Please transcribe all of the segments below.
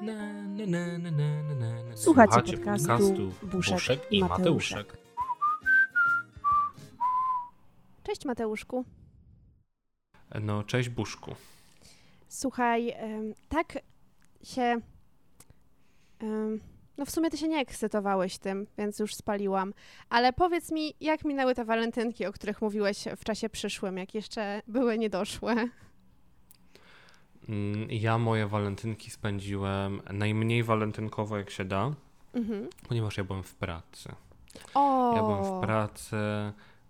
Na, na, na, na, na, na, na, na. Słuchacie podcastu podcastu Buszek Buszek i i Mateuszek. Mateuszek. Cześć Mateuszku. No, cześć Buszku. Słuchaj, em, tak się. em, no w sumie ty się nie ekscytowałeś tym, więc już spaliłam. Ale powiedz mi, jak minęły te walentynki, o których mówiłeś w czasie przyszłym, jak jeszcze były niedoszłe? Mm, Ja moje walentynki spędziłem najmniej walentynkowo jak się da, Mhm. ponieważ ja byłem w pracy. O, Ja byłem w pracy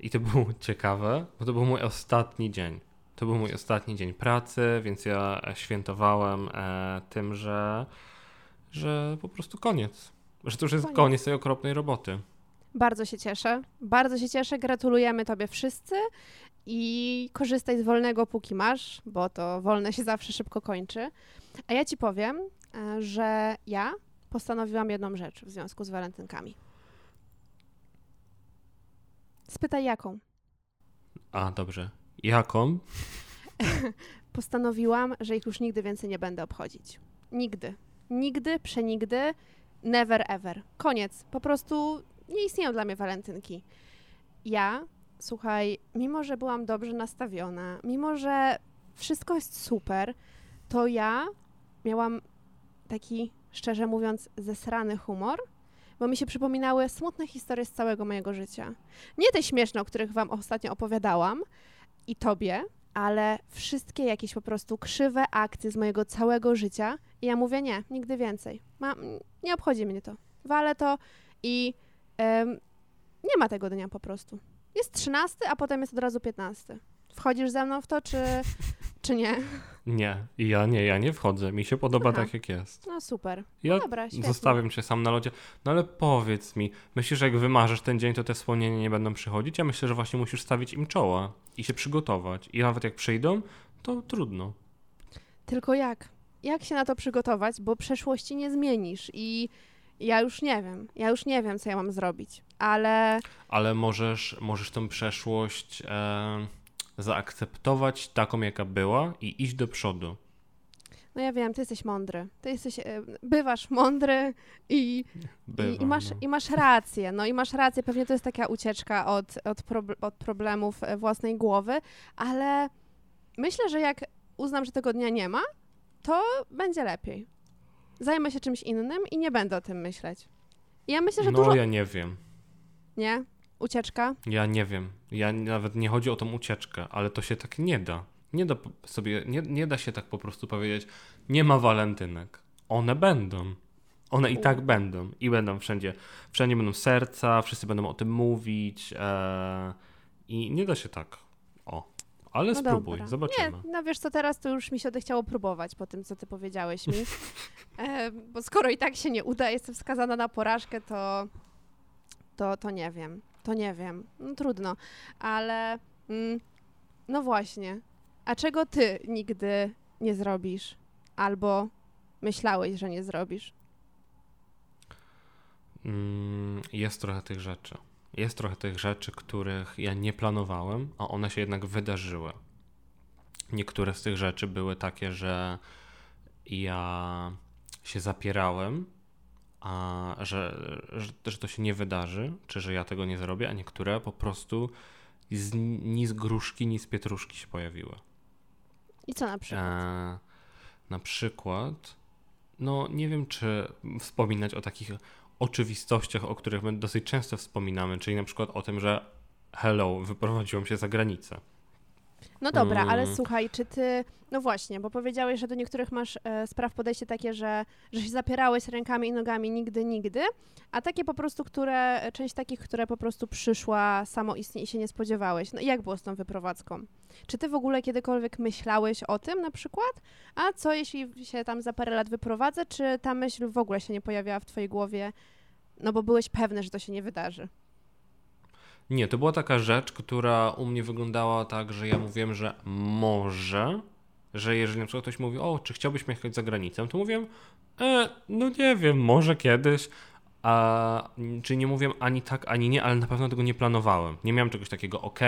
i to było ciekawe, bo to był mój ostatni dzień. To był mój ostatni dzień pracy, więc ja świętowałem e, tym, że, że po prostu koniec. Że to już jest Koniec. koniec tej okropnej roboty. Bardzo się cieszę. Bardzo się cieszę. Gratulujemy Tobie wszyscy i korzystaj z wolnego, póki masz, bo to wolne się zawsze szybko kończy. A ja Ci powiem, e, że ja postanowiłam jedną rzecz w związku z walentynkami. Spytaj jaką. A, dobrze. Jaką? Postanowiłam, że ich już nigdy więcej nie będę obchodzić. Nigdy. Nigdy, przenigdy, never ever. Koniec. Po prostu nie istnieją dla mnie walentynki. Ja, słuchaj, mimo że byłam dobrze nastawiona, mimo że wszystko jest super, to ja miałam taki, szczerze mówiąc, zesrany humor, bo mi się przypominały smutne historie z całego mojego życia. Nie te śmieszne, o których wam ostatnio opowiadałam i tobie, ale wszystkie jakieś po prostu krzywe akcje z mojego całego życia i ja mówię nie, nigdy więcej. Ma, nie obchodzi mnie to. Walę to i em, nie ma tego dnia po prostu. Jest 13, a potem jest od razu 15. Wchodzisz ze mną w to, czy, czy nie? Nie, ja nie, ja nie wchodzę. Mi się podoba Aha. tak, jak jest. No super. Ja Dobra, świetnie. zostawiam cię sam na lodzie. No ale powiedz mi, myślisz, że jak wymarzysz ten dzień, to te wspomnienia nie będą przychodzić? Ja myślę, że właśnie musisz stawić im czoła i się przygotować. I nawet jak przyjdą, to trudno. Tylko jak? Jak się na to przygotować, bo przeszłości nie zmienisz i ja już nie wiem. Ja już nie wiem, co ja mam zrobić. Ale Ale możesz, możesz tą przeszłość e, zaakceptować taką, jaka była i iść do przodu. no ja wiem, ty jesteś mądry. Ty jesteś, e, bywasz mądry i Bywa, I, i, masz, no. I masz rację, no i masz rację, pewnie to jest taka ucieczka od, od, prob- od problemów e, własnej głowy, ale myślę, że jak uznam, że tego dnia nie ma, to będzie lepiej. Zajmę się czymś innym i nie będę o tym myśleć. I ja myślę, że no dużo... ja nie wiem. Nie? Ucieczka? Ja nie wiem. Ja nawet nie chodzi o tą ucieczkę, ale to się tak nie da. Nie da sobie, nie, nie da się tak po prostu powiedzieć, nie ma walentynek. One będą. One i tak będą. I będą wszędzie. Wszędzie będą serca, wszyscy będą o tym mówić. E, I nie da się tak. Ale No spróbuj, dobra. zobaczymy. Nie, no wiesz co, teraz to już mi się odechciało próbować po tym, co ty powiedziałeś mi. e, bo skoro i tak się nie uda, jestem skazana na porażkę, to, to, to nie wiem. To nie wiem. No trudno. Ale mm, no właśnie. A czego ty nigdy nie zrobisz? Albo myślałeś, że nie zrobisz? Mm, jest trochę tych rzeczy. Jest trochę tych rzeczy, których ja nie planowałem, a one się jednak wydarzyły. Niektóre z tych rzeczy były takie, że ja się zapierałem, a że, że, że to się nie wydarzy, czy że ja tego nie zrobię, a niektóre po prostu z, ni z gruszki, ni z pietruszki się pojawiły. I co na przykład? E, na przykład, no nie wiem, czy wspominać o takich oczywistościach, o których my dosyć często wspominamy, czyli na przykład o tym, że hello, wyprowadziłem się za granicę. No dobra, ale Mm. słuchaj, czy ty. No właśnie, bo powiedziałeś, że do niektórych masz e, spraw podejście takie, że, że się zapierałeś rękami i nogami nigdy, nigdy, a takie po prostu, które. Część takich, które po prostu przyszła samoistnie i się nie spodziewałeś. No i jak było z tą wyprowadzką? Czy ty w ogóle kiedykolwiek myślałeś o tym na przykład? A co jeśli się tam za parę lat wyprowadzę? Czy ta myśl w ogóle się nie pojawiała w twojej głowie? No bo byłeś pewny, że to się nie wydarzy. Nie, to była taka rzecz, która u mnie wyglądała tak, że ja mówiłem, że może, że jeżeli na przykład ktoś mówi, o, czy chciałbyś jechać za granicę, to mówiłem, e, no nie wiem, może kiedyś, A, czyli nie mówię ani tak, ani nie, ale na pewno tego nie planowałem. Nie miałem czegoś takiego, ok,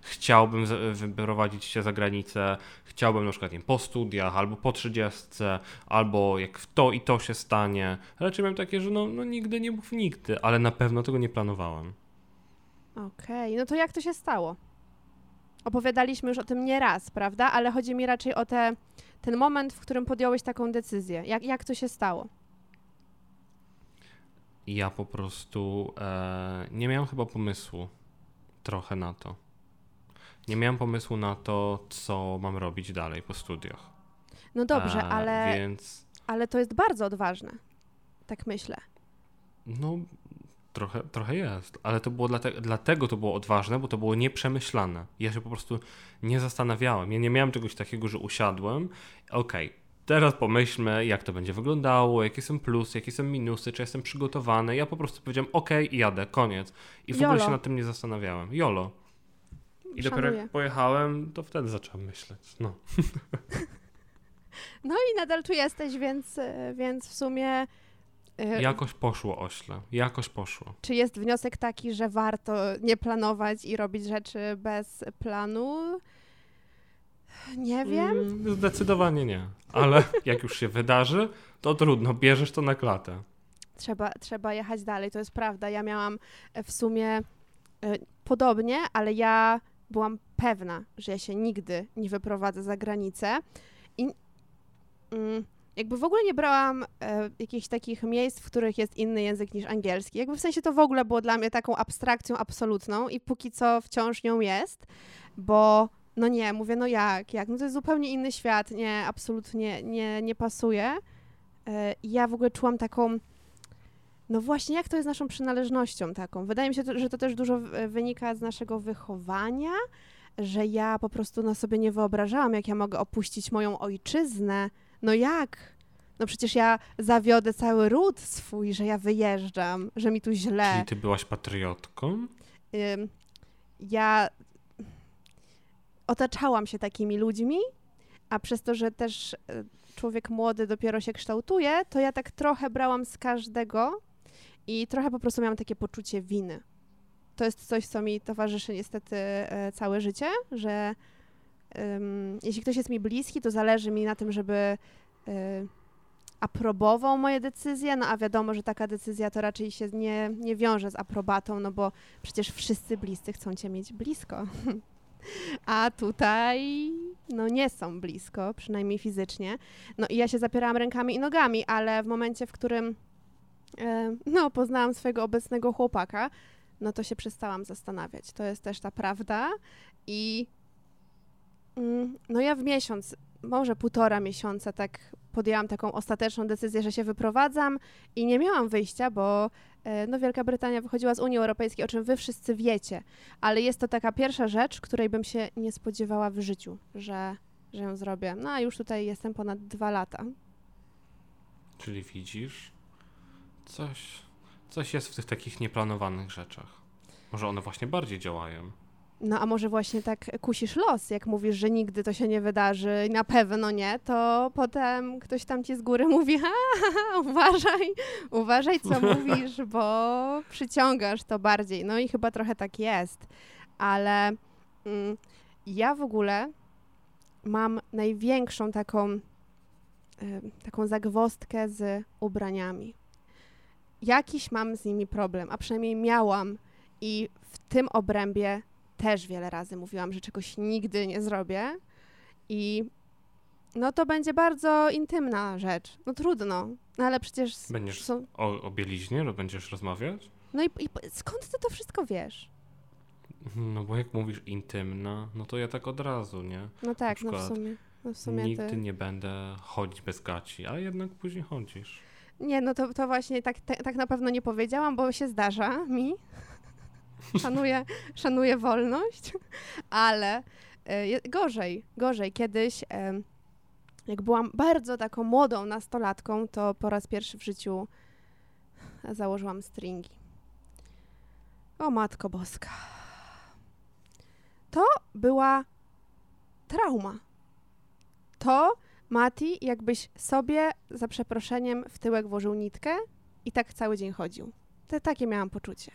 chciałbym wyprowadzić się za granicę, chciałbym na przykład nie, po studiach, albo po trzydziestce, albo jak w to i to się stanie. Raczej miałem takie, że no, no nigdy nie mów nigdy, ale na pewno tego nie planowałem. Okej, okay. no to jak to się stało? Opowiadaliśmy już o tym nie raz, prawda? Ale chodzi mi raczej o te, ten moment, w którym podjąłeś taką decyzję. Jak, jak to się stało? Ja po prostu e, nie miałem chyba pomysłu trochę na to. Nie miałem pomysłu na to, co mam robić dalej po studiach. No dobrze, e, ale, więc... ale to jest bardzo odważne. Tak myślę. No, Trochę, trochę jest, ale to było dlatego, dlatego to było odważne, bo to było nieprzemyślane. Ja się po prostu nie zastanawiałem. Ja nie miałem czegoś takiego, że usiadłem. Okej, okay, teraz pomyślmy, jak to będzie wyglądało, jakie są plusy, jakie są minusy, czy jestem przygotowany. Ja po prostu powiedziałem, okej, okay, jadę, koniec. I w Jolo. ogóle się nad tym nie zastanawiałem. Jolo. I Szanuję. dopiero jak pojechałem, to wtedy zacząłem myśleć. No. No i nadal tu jesteś, więc, więc w sumie jakoś poszło ośle, jakoś poszło. Czy jest wniosek taki, że warto nie planować i robić rzeczy bez planu? Nie wiem. Mm, zdecydowanie nie. Ale jak już się wydarzy, to trudno, bierzesz to na klatę. Trzeba, trzeba jechać dalej, to jest prawda. Ja miałam e, w sumie e, podobnie, ale ja byłam pewna, że ja się nigdy nie wyprowadzę za granicę. I mm, jakby w ogóle nie brałam e, jakichś takich miejsc, w których jest inny język niż angielski. Jakby w sensie to w ogóle było dla mnie taką abstrakcją absolutną i póki co wciąż nią jest, bo no nie, mówię, no jak, jak, no to jest zupełnie inny świat, nie, absolutnie nie, nie pasuje. E, ja w ogóle czułam taką, no właśnie, jak to jest naszą przynależnością taką. Wydaje mi się, że to też dużo wynika z naszego wychowania, że ja po prostu na sobie nie wyobrażałam, jak ja mogę opuścić moją ojczyznę, no jak? No przecież ja zawiodę cały ród swój, że ja wyjeżdżam, że mi tu źle. Czyli ty byłaś patriotką? ja otaczałam się takimi ludźmi, a przez to, że też e, człowiek młody dopiero się kształtuje, to ja tak trochę brałam z każdego i trochę po prostu miałam takie poczucie winy. To jest coś, co mi towarzyszy niestety e, całe życie, że jeśli ktoś jest mi bliski, to zależy mi na tym, żeby y, aprobował moje decyzje, no a wiadomo, że taka decyzja to raczej się nie, nie wiąże z aprobatą, no bo przecież wszyscy bliscy chcą cię mieć blisko. a tutaj no nie są blisko, przynajmniej fizycznie. No i ja się zapierałam rękami i nogami, ale w momencie, w którym y, no poznałam swojego obecnego chłopaka, no to się przestałam zastanawiać. To jest też ta prawda i no ja w miesiąc, może półtora miesiąca tak podjęłam taką ostateczną decyzję, że się wyprowadzam i nie miałam wyjścia, bo e, no, Wielka Brytania wychodziła z Unii Europejskiej, o czym wy wszyscy wiecie, ale jest to taka pierwsza rzecz, której bym się nie spodziewała w życiu, że, że ją zrobię. No a już tutaj jestem ponad dwa lata. Czyli widzisz, coś, coś jest w tych takich nieplanowanych rzeczach. Może one właśnie bardziej działają. No a może właśnie tak kusisz los, jak mówisz, że nigdy to się nie wydarzy i na pewno nie, to potem ktoś tam ci z góry mówi, ha uważaj, uważaj co mówisz, bo przyciągasz to bardziej. No i chyba trochę tak jest, ale mm, ja w ogóle mam największą taką, y, taką zagwostkę z ubraniami. Jakiś mam z nimi problem, a przynajmniej miałam i w tym obrębie też wiele razy mówiłam, że czegoś nigdy nie zrobię i no to będzie bardzo intymna rzecz. No trudno, no ale przecież... Będziesz są... o, o bieliźnie będziesz rozmawiać? No i, i skąd ty to wszystko wiesz? No bo jak mówisz intymna, no to ja tak od razu, nie? No tak, przykład, no w sumie. No w sumie nigdy ty... nie będę chodzić bez gaci, a jednak później chodzisz. Nie, no to, to właśnie tak, te, tak na pewno nie powiedziałam, bo się zdarza mi. Szanuję, szanuję wolność, ale e, gorzej, gorzej. Kiedyś, jak byłam bardzo taką młodą nastolatką, to po raz pierwszy w życiu założyłam stringi. O Matko Boska. To była trauma. To, Mati, jakbyś sobie, za przeproszeniem, w tyłek włożył nitkę i tak cały dzień chodził. Te, takie miałam poczucie.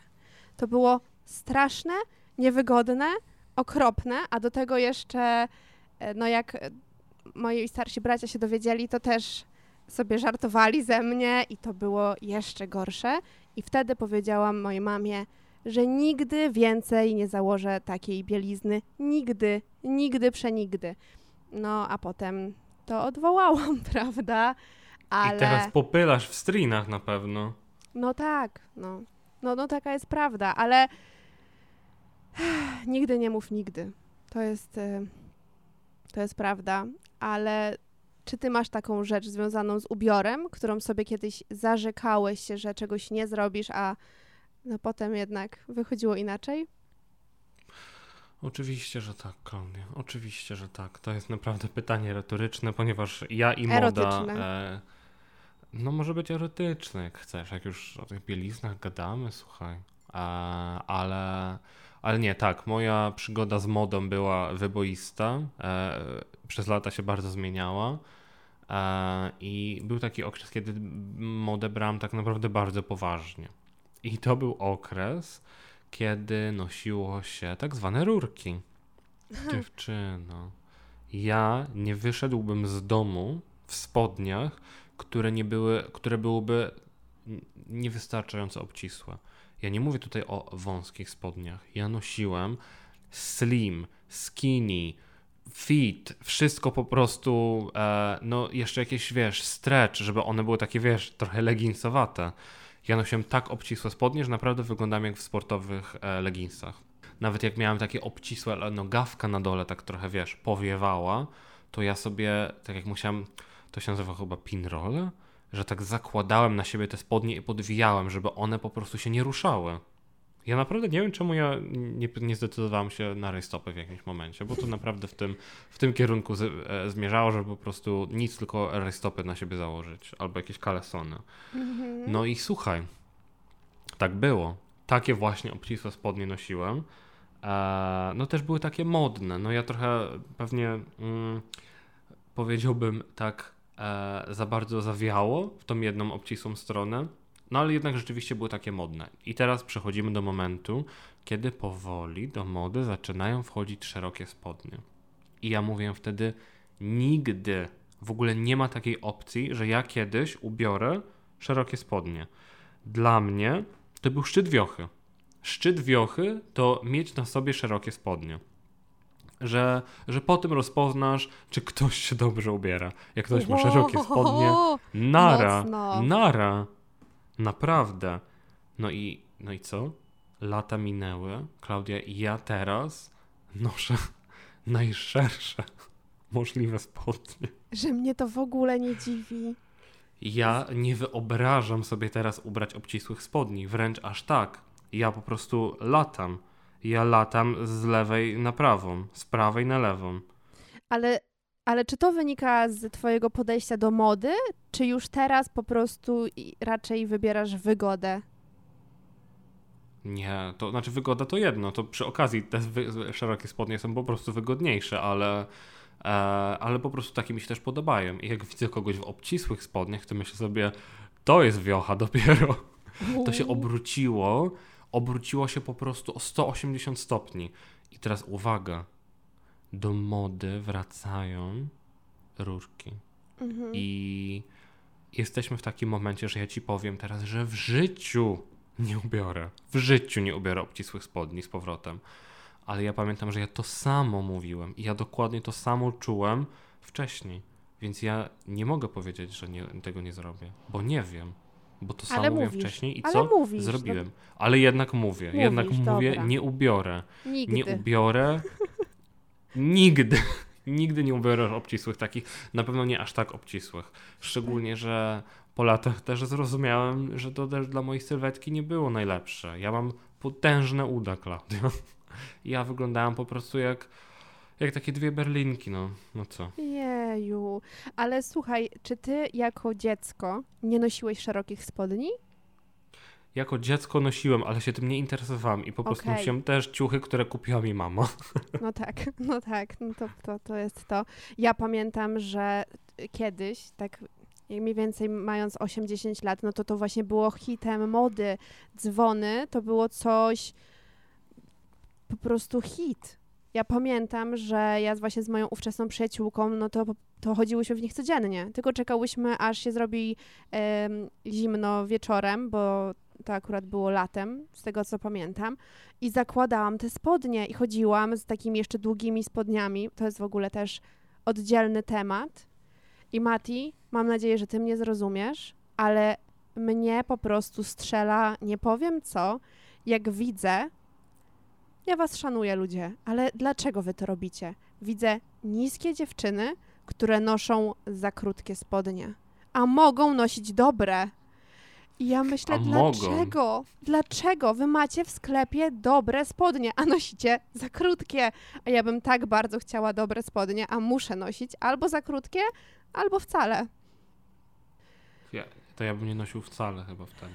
To było straszne, niewygodne, okropne, a do tego jeszcze, e, no jak e, moi starsi bracia się dowiedzieli, to też sobie żartowali ze mnie i to było jeszcze gorsze. I wtedy powiedziałam mojej mamie, że nigdy więcej nie założę takiej bielizny. Nigdy, nigdy, przenigdy. No a potem to odwołałam, prawda? Ale... I teraz popylasz w strinach na pewno. No tak, no. No, no taka jest prawda, ale nigdy nie mów nigdy. To jest, y, to jest prawda, ale czy ty masz taką rzecz związaną z ubiorem, którą sobie kiedyś zarzekałeś się, że czegoś nie zrobisz, a no potem jednak wychodziło inaczej? Oczywiście, że tak, Klaudia. Oczywiście, że tak. To jest naprawdę pytanie retoryczne, ponieważ ja i moda. E, no, może być erotyczne, jak chcesz. Jak już o tych bieliznach gadamy, słuchaj. E, ale, ale nie, tak. Moja przygoda z modą była wyboista. E, przez lata się bardzo zmieniała. E, I był taki okres, kiedy modę brałem tak naprawdę bardzo poważnie. I to był okres, kiedy nosiło się tak zwane rurki. Dziewczyno, ja nie wyszedłbym z domu w spodniach, które nie były, które byłyby niewystarczająco obcisłe. Ja nie mówię tutaj o wąskich spodniach. Ja nosiłem slim, skinny, fit, wszystko po prostu, e, no jeszcze jakieś, wiesz, stretch, żeby one były takie, wiesz, trochę leginsowate. Ja nosiłem tak obcisłe spodnie, że naprawdę wyglądałem jak w sportowych e, leginsach. Nawet jak miałem takie obcisłe, nogawka na dole tak trochę, wiesz, powiewała, to ja sobie, tak jak musiałem, to się nazywa chyba pinroll, że tak zakładałem na siebie te spodnie i podwijałem, żeby one po prostu się nie ruszały. Ja naprawdę nie wiem, czemu ja nie, nie zdecydowałem się na rajstopy w jakimś momencie, bo to naprawdę w tym, w tym kierunku z, e, zmierzało, żeby po prostu nic, tylko rajstopy na siebie założyć, albo jakieś kalesony. Mhm. No i słuchaj, tak było. Takie właśnie obcisłe spodnie nosiłem. E, no też były takie modne. No ja trochę pewnie mm, powiedziałbym tak e, za bardzo zawiało w tą jedną obcisłą stronę. No ale jednak rzeczywiście były takie modne. I teraz przechodzimy do momentu, kiedy powoli do mody zaczynają wchodzić szerokie spodnie. I ja mówię wtedy nigdy, w ogóle nie ma takiej opcji, że ja kiedyś ubiorę szerokie spodnie. Dla mnie to był szczyt wiochy. Szczyt wiochy to mieć na sobie szerokie spodnie. Że, że po tym rozpoznasz, czy ktoś się dobrze ubiera. Jak ktoś ma szerokie spodnie, nara, Mocno. nara. Naprawdę. No i, no i co? Lata minęły, Klaudia, i ja teraz noszę najszersze możliwe spodnie. Że mnie to w ogóle nie dziwi. Ja nie wyobrażam sobie teraz ubrać obcisłych spodni, wręcz aż tak. Ja po prostu latam. Ja latam z lewej na prawą, z prawej na lewą. Ale, ale czy to wynika z twojego podejścia do mody, czy już teraz po prostu raczej wybierasz wygodę? Nie, to znaczy wygoda to jedno, to przy okazji te wy, szerokie spodnie są po prostu wygodniejsze, ale, e, ale po prostu takie mi się też podobają. I jak widzę kogoś w obcisłych spodniach, to myślę sobie, to jest wiocha dopiero. To się obróciło, obróciło się po prostu o 180 stopni. I teraz uwaga, do mody wracają rurki. Mhm. I jesteśmy w takim momencie, że ja ci powiem teraz, że w życiu nie ubiorę. W życiu nie ubiorę obcisłych spodni z powrotem. Ale ja pamiętam, że ja to samo mówiłem i ja dokładnie to samo czułem wcześniej. Więc ja nie mogę powiedzieć, że nie, tego nie zrobię, bo nie wiem. Bo to samo mówiłem wcześniej i Ale co? mówisz, no. Zrobiłem. Ale jednak mówię, jednak Mówisz, mówię, dobra. nie ubiorę. Nigdy. Nie ubiorę. Nigdy. Nigdy nie ubiorę obcisłych takich. Na pewno nie aż tak obcisłych. Szczególnie, że po latach też zrozumiałem, że to też dla mojej sylwetki nie było najlepsze. Ja mam potężne uda, Klaudio. Ja wyglądałem po prostu jak, jak takie dwie berlinki, no. No co? Ale słuchaj, czy ty jako dziecko nie nosiłeś szerokich spodni? Jako dziecko nosiłem, ale się tym nie interesowałem i po prostu Okej. nosiłem też ciuchy, które kupiła mi mama. No tak, no tak, no to, to, to jest to. Ja pamiętam, że kiedyś, tak mniej więcej mając 8-10 lat, no to to właśnie było hitem mody. Dzwony to było coś po prostu hit. Ja pamiętam, że ja właśnie z moją ówczesną przyjaciółką, no to, to chodziłyśmy w nich codziennie. Tylko czekałyśmy, aż się zrobi zimno wieczorem, bo to akurat było latem, z tego co pamiętam. I zakładałam te spodnie i chodziłam z takimi jeszcze długimi spodniami. To jest w ogóle też oddzielny temat. I Mati, mam nadzieję, że ty mnie zrozumiesz, ale mnie po prostu strzela, nie powiem co, jak widzę. Ja was szanuję, ludzie, ale dlaczego wy to robicie? Widzę niskie dziewczyny, które noszą za krótkie spodnie, a mogą nosić dobre. I ja myślę, A mogą. dlaczego? Dlaczego wy macie w sklepie dobre spodnie, a nosicie za krótkie? A ja bym tak bardzo chciała dobre spodnie, a muszę nosić albo za krótkie, albo wcale. Ja, to ja bym nie nosił wcale chyba wtedy.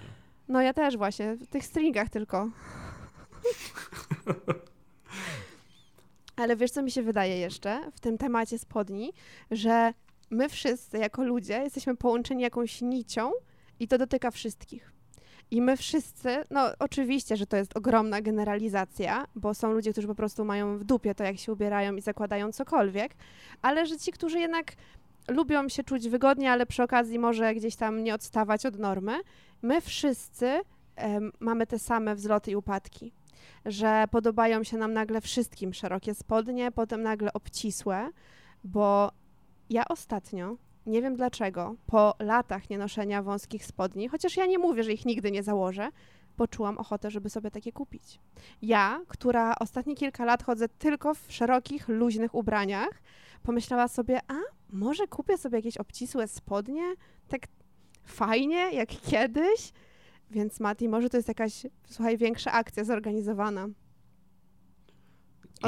No ja też właśnie, w tych stringach tylko. Ale wiesz, co mi się wydaje jeszcze w tym temacie spodni, że my wszyscy jako ludzie jesteśmy połączeni jakąś nicią i to dotyka wszystkich. I my wszyscy, no oczywiście, że to jest ogromna generalizacja, bo są ludzie, którzy po prostu mają w dupie to, jak się ubierają i zakładają cokolwiek, ale że ci, którzy jednak lubią się czuć wygodnie, ale przy okazji może gdzieś tam nie odstawać od normy, my wszyscy mamy te same wzloty i upadki. Że podobają się nam nagle wszystkim szerokie spodnie, potem nagle obcisłe, bo ja ostatnio, nie wiem dlaczego, po latach nienoszenia wąskich spodni, chociaż ja nie mówię, że ich nigdy nie założę, poczułam ochotę, żeby sobie takie kupić. Ja, która ostatnie kilka lat chodzę tylko w szerokich, luźnych ubraniach, pomyślała sobie, a może kupię sobie jakieś obcisłe spodnie, tak fajnie, jak kiedyś. Więc Mati, może to jest jakaś, słuchaj, większa akcja zorganizowana.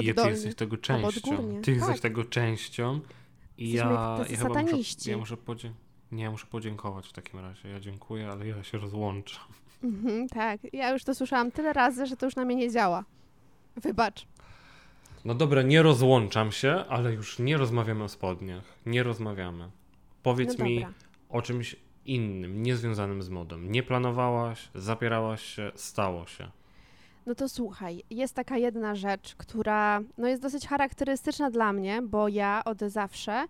I ty Oddolnie. jesteś tego częścią. Ty jesteś Tak. tego częścią. I ja, ja chyba muszę, ja muszę podzie- Nie, muszę podziękować w takim razie. Ja dziękuję, ale ja się rozłączam. Mhm, tak, ja już to słyszałam tyle razy, że to już na mnie nie działa. Wybacz. No dobra, nie rozłączam się, ale już nie rozmawiamy o spodniach. Nie rozmawiamy. Powiedz no mi o czymś innym, niezwiązanym z modą. Nie planowałaś, zapierałaś się, stało się. No to słuchaj, jest taka jedna rzecz, która no jest dosyć charakterystyczna dla mnie, bo ja od zawsze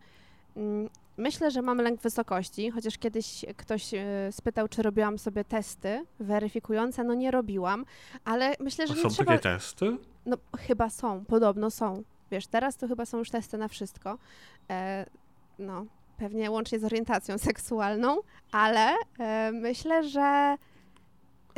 mm, myślę, że mam lęk wysokości, chociaż kiedyś ktoś e, spytał, czy robiłam sobie testy weryfikujące, no nie robiłam, ale myślę, że A nie są trzeba... takie testy? No chyba są, podobno są. Wiesz, teraz to chyba są już testy na wszystko. E, no, pewnie łącznie z orientacją seksualną, ale e, myślę, że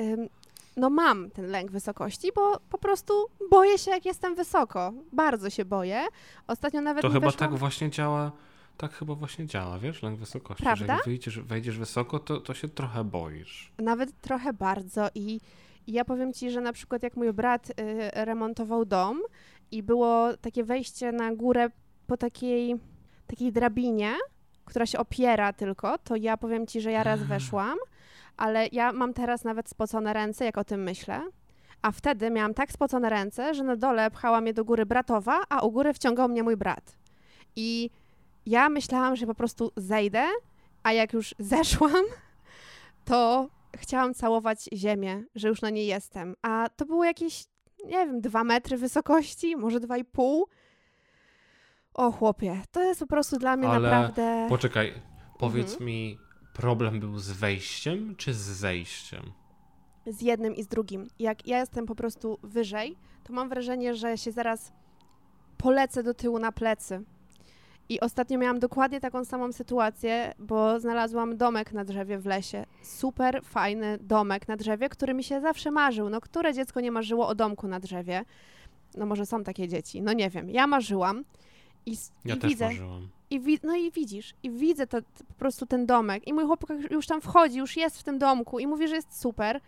ym, no mam ten lęk wysokości, bo po prostu boję się, jak jestem wysoko. Bardzo się boję. Ostatnio nawet To chyba weszłam... tak właśnie działa. Tak chyba właśnie działa, wiesz, lęk wysokości. Że Prawda? jak wyjdziesz, wejdziesz wysoko, to, to się trochę boisz. Nawet trochę bardzo i, i ja powiem ci, że na przykład jak mój brat y, remontował dom i było takie wejście na górę po takiej, takiej drabinie, która się opiera tylko, to ja powiem ci, że ja raz weszłam, ale ja mam teraz nawet spocone ręce, jak o tym myślę. A wtedy miałam tak spocone ręce, że na dole pchała mnie do góry bratowa, a u góry wciągał mnie mój brat. I ja myślałam, że po prostu zejdę, a jak już zeszłam, to chciałam całować ziemię, że już na niej jestem. A to było jakieś, nie wiem, dwa metry wysokości, może dwa i pół. O chłopie, to jest po prostu dla mnie Ale naprawdę... Poczekaj, powiedz Mhm. mi, problem był z wejściem czy z zejściem? z jednym i z drugim. Jak ja jestem po prostu wyżej, to mam wrażenie, że się zaraz polecę do tyłu na plecy. I ostatnio miałam dokładnie taką samą sytuację, bo znalazłam domek na drzewie w lesie. Super fajny domek na drzewie, który mi się zawsze marzył. No, które dziecko nie marzyło o domku na drzewie? No może są takie dzieci, no nie wiem. Ja marzyłam i, Ja i też widzę, marzyłam. i wi- no i widzisz, i widzę to, po prostu ten domek. I mój chłopak już tam wchodzi, już jest w tym domku i mówi, że jest super.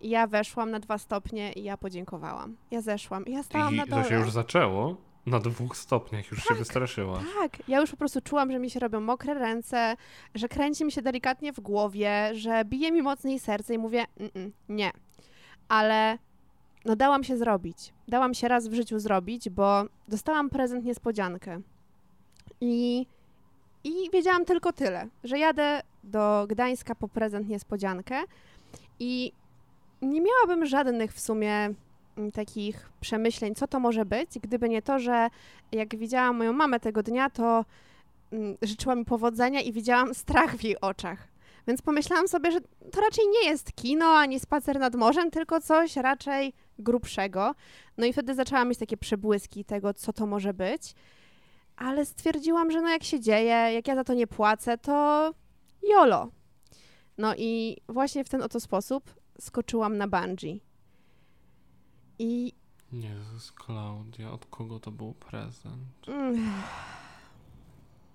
I ja weszłam na dwa stopnie i ja podziękowałam. Ja zeszłam i ja stałam na I dole. to się już zaczęło? Na dwóch stopniach już się wystraszyłaś. Tak, ja już po prostu czułam, że mi się robią mokre ręce, że kręci mi się delikatnie w głowie, że bije mi mocniej serce i mówię, "Mm-mm, nie. Ale no dałam się zrobić. Dałam się raz w życiu zrobić, bo dostałam prezent niespodziankę. I I wiedziałam tylko tyle, że jadę do Gdańska po prezent niespodziankę i nie miałabym żadnych w sumie mm, takich przemyśleń, co to może być, gdyby nie to, że jak widziałam moją mamę tego dnia, to mm, życzyła mi powodzenia i widziałam strach w jej oczach. Więc pomyślałam sobie, że to raczej nie jest kino ani spacer nad morzem, tylko coś raczej grubszego. No i wtedy zaczęłam mieć takie przebłyski tego, co to może być. Ale stwierdziłam, że no jak się dzieje, jak ja za to nie płacę, to jolo. No i właśnie w ten oto sposób skoczyłam na bungee. I Jezus, Klaudia, od kogo to był prezent? mm,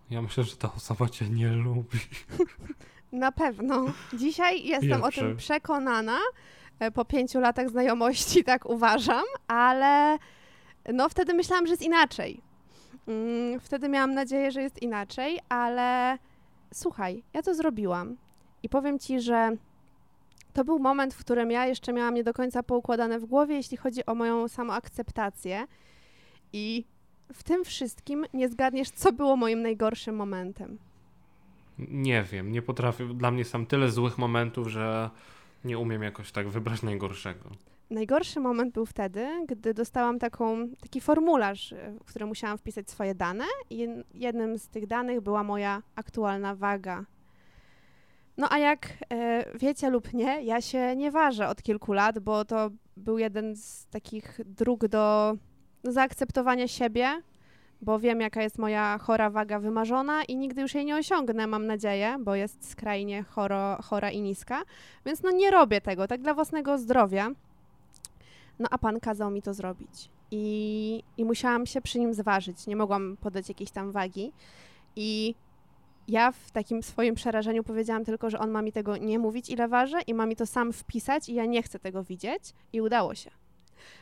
Ja myślę, że ta osoba cię nie lubi. na pewno dzisiaj jestem o tym przekonana. E, Po pięciu latach znajomości tak uważam, ale no wtedy myślałam, że jest inaczej. Mm, Wtedy miałam nadzieję, że jest inaczej, ale słuchaj, ja to zrobiłam i powiem ci, że to był moment, w którym ja jeszcze miałam nie do końca poukładane w głowie, jeśli chodzi o moją samoakceptację. I w tym wszystkim nie zgadniesz, co było moim najgorszym momentem. Nie wiem, nie potrafię. Dla mnie są tyle złych momentów, że nie umiem jakoś tak wybrać najgorszego. Najgorszy moment był wtedy, gdy dostałam taką, taki formularz, e, w którym musiałam wpisać swoje dane i jed- jednym z tych danych była moja aktualna waga. No a jak e, wiecie lub nie, ja się nie ważę od kilku lat, bo to był jeden z takich dróg do, do zaakceptowania siebie, bo wiem, jaka jest moja chora waga wymarzona i nigdy już jej nie osiągnę, mam nadzieję, bo jest skrajnie choro, chora i niska. Więc no nie robię tego, tak dla własnego zdrowia. No a pan kazał mi to zrobić. I, I musiałam się przy nim zważyć. Nie mogłam podać jakiejś tam wagi. I ja w takim swoim przerażeniu powiedziałam tylko, że on ma mi tego nie mówić, ile ważę, i ma mi to sam wpisać, i ja nie chcę tego widzieć. I udało się.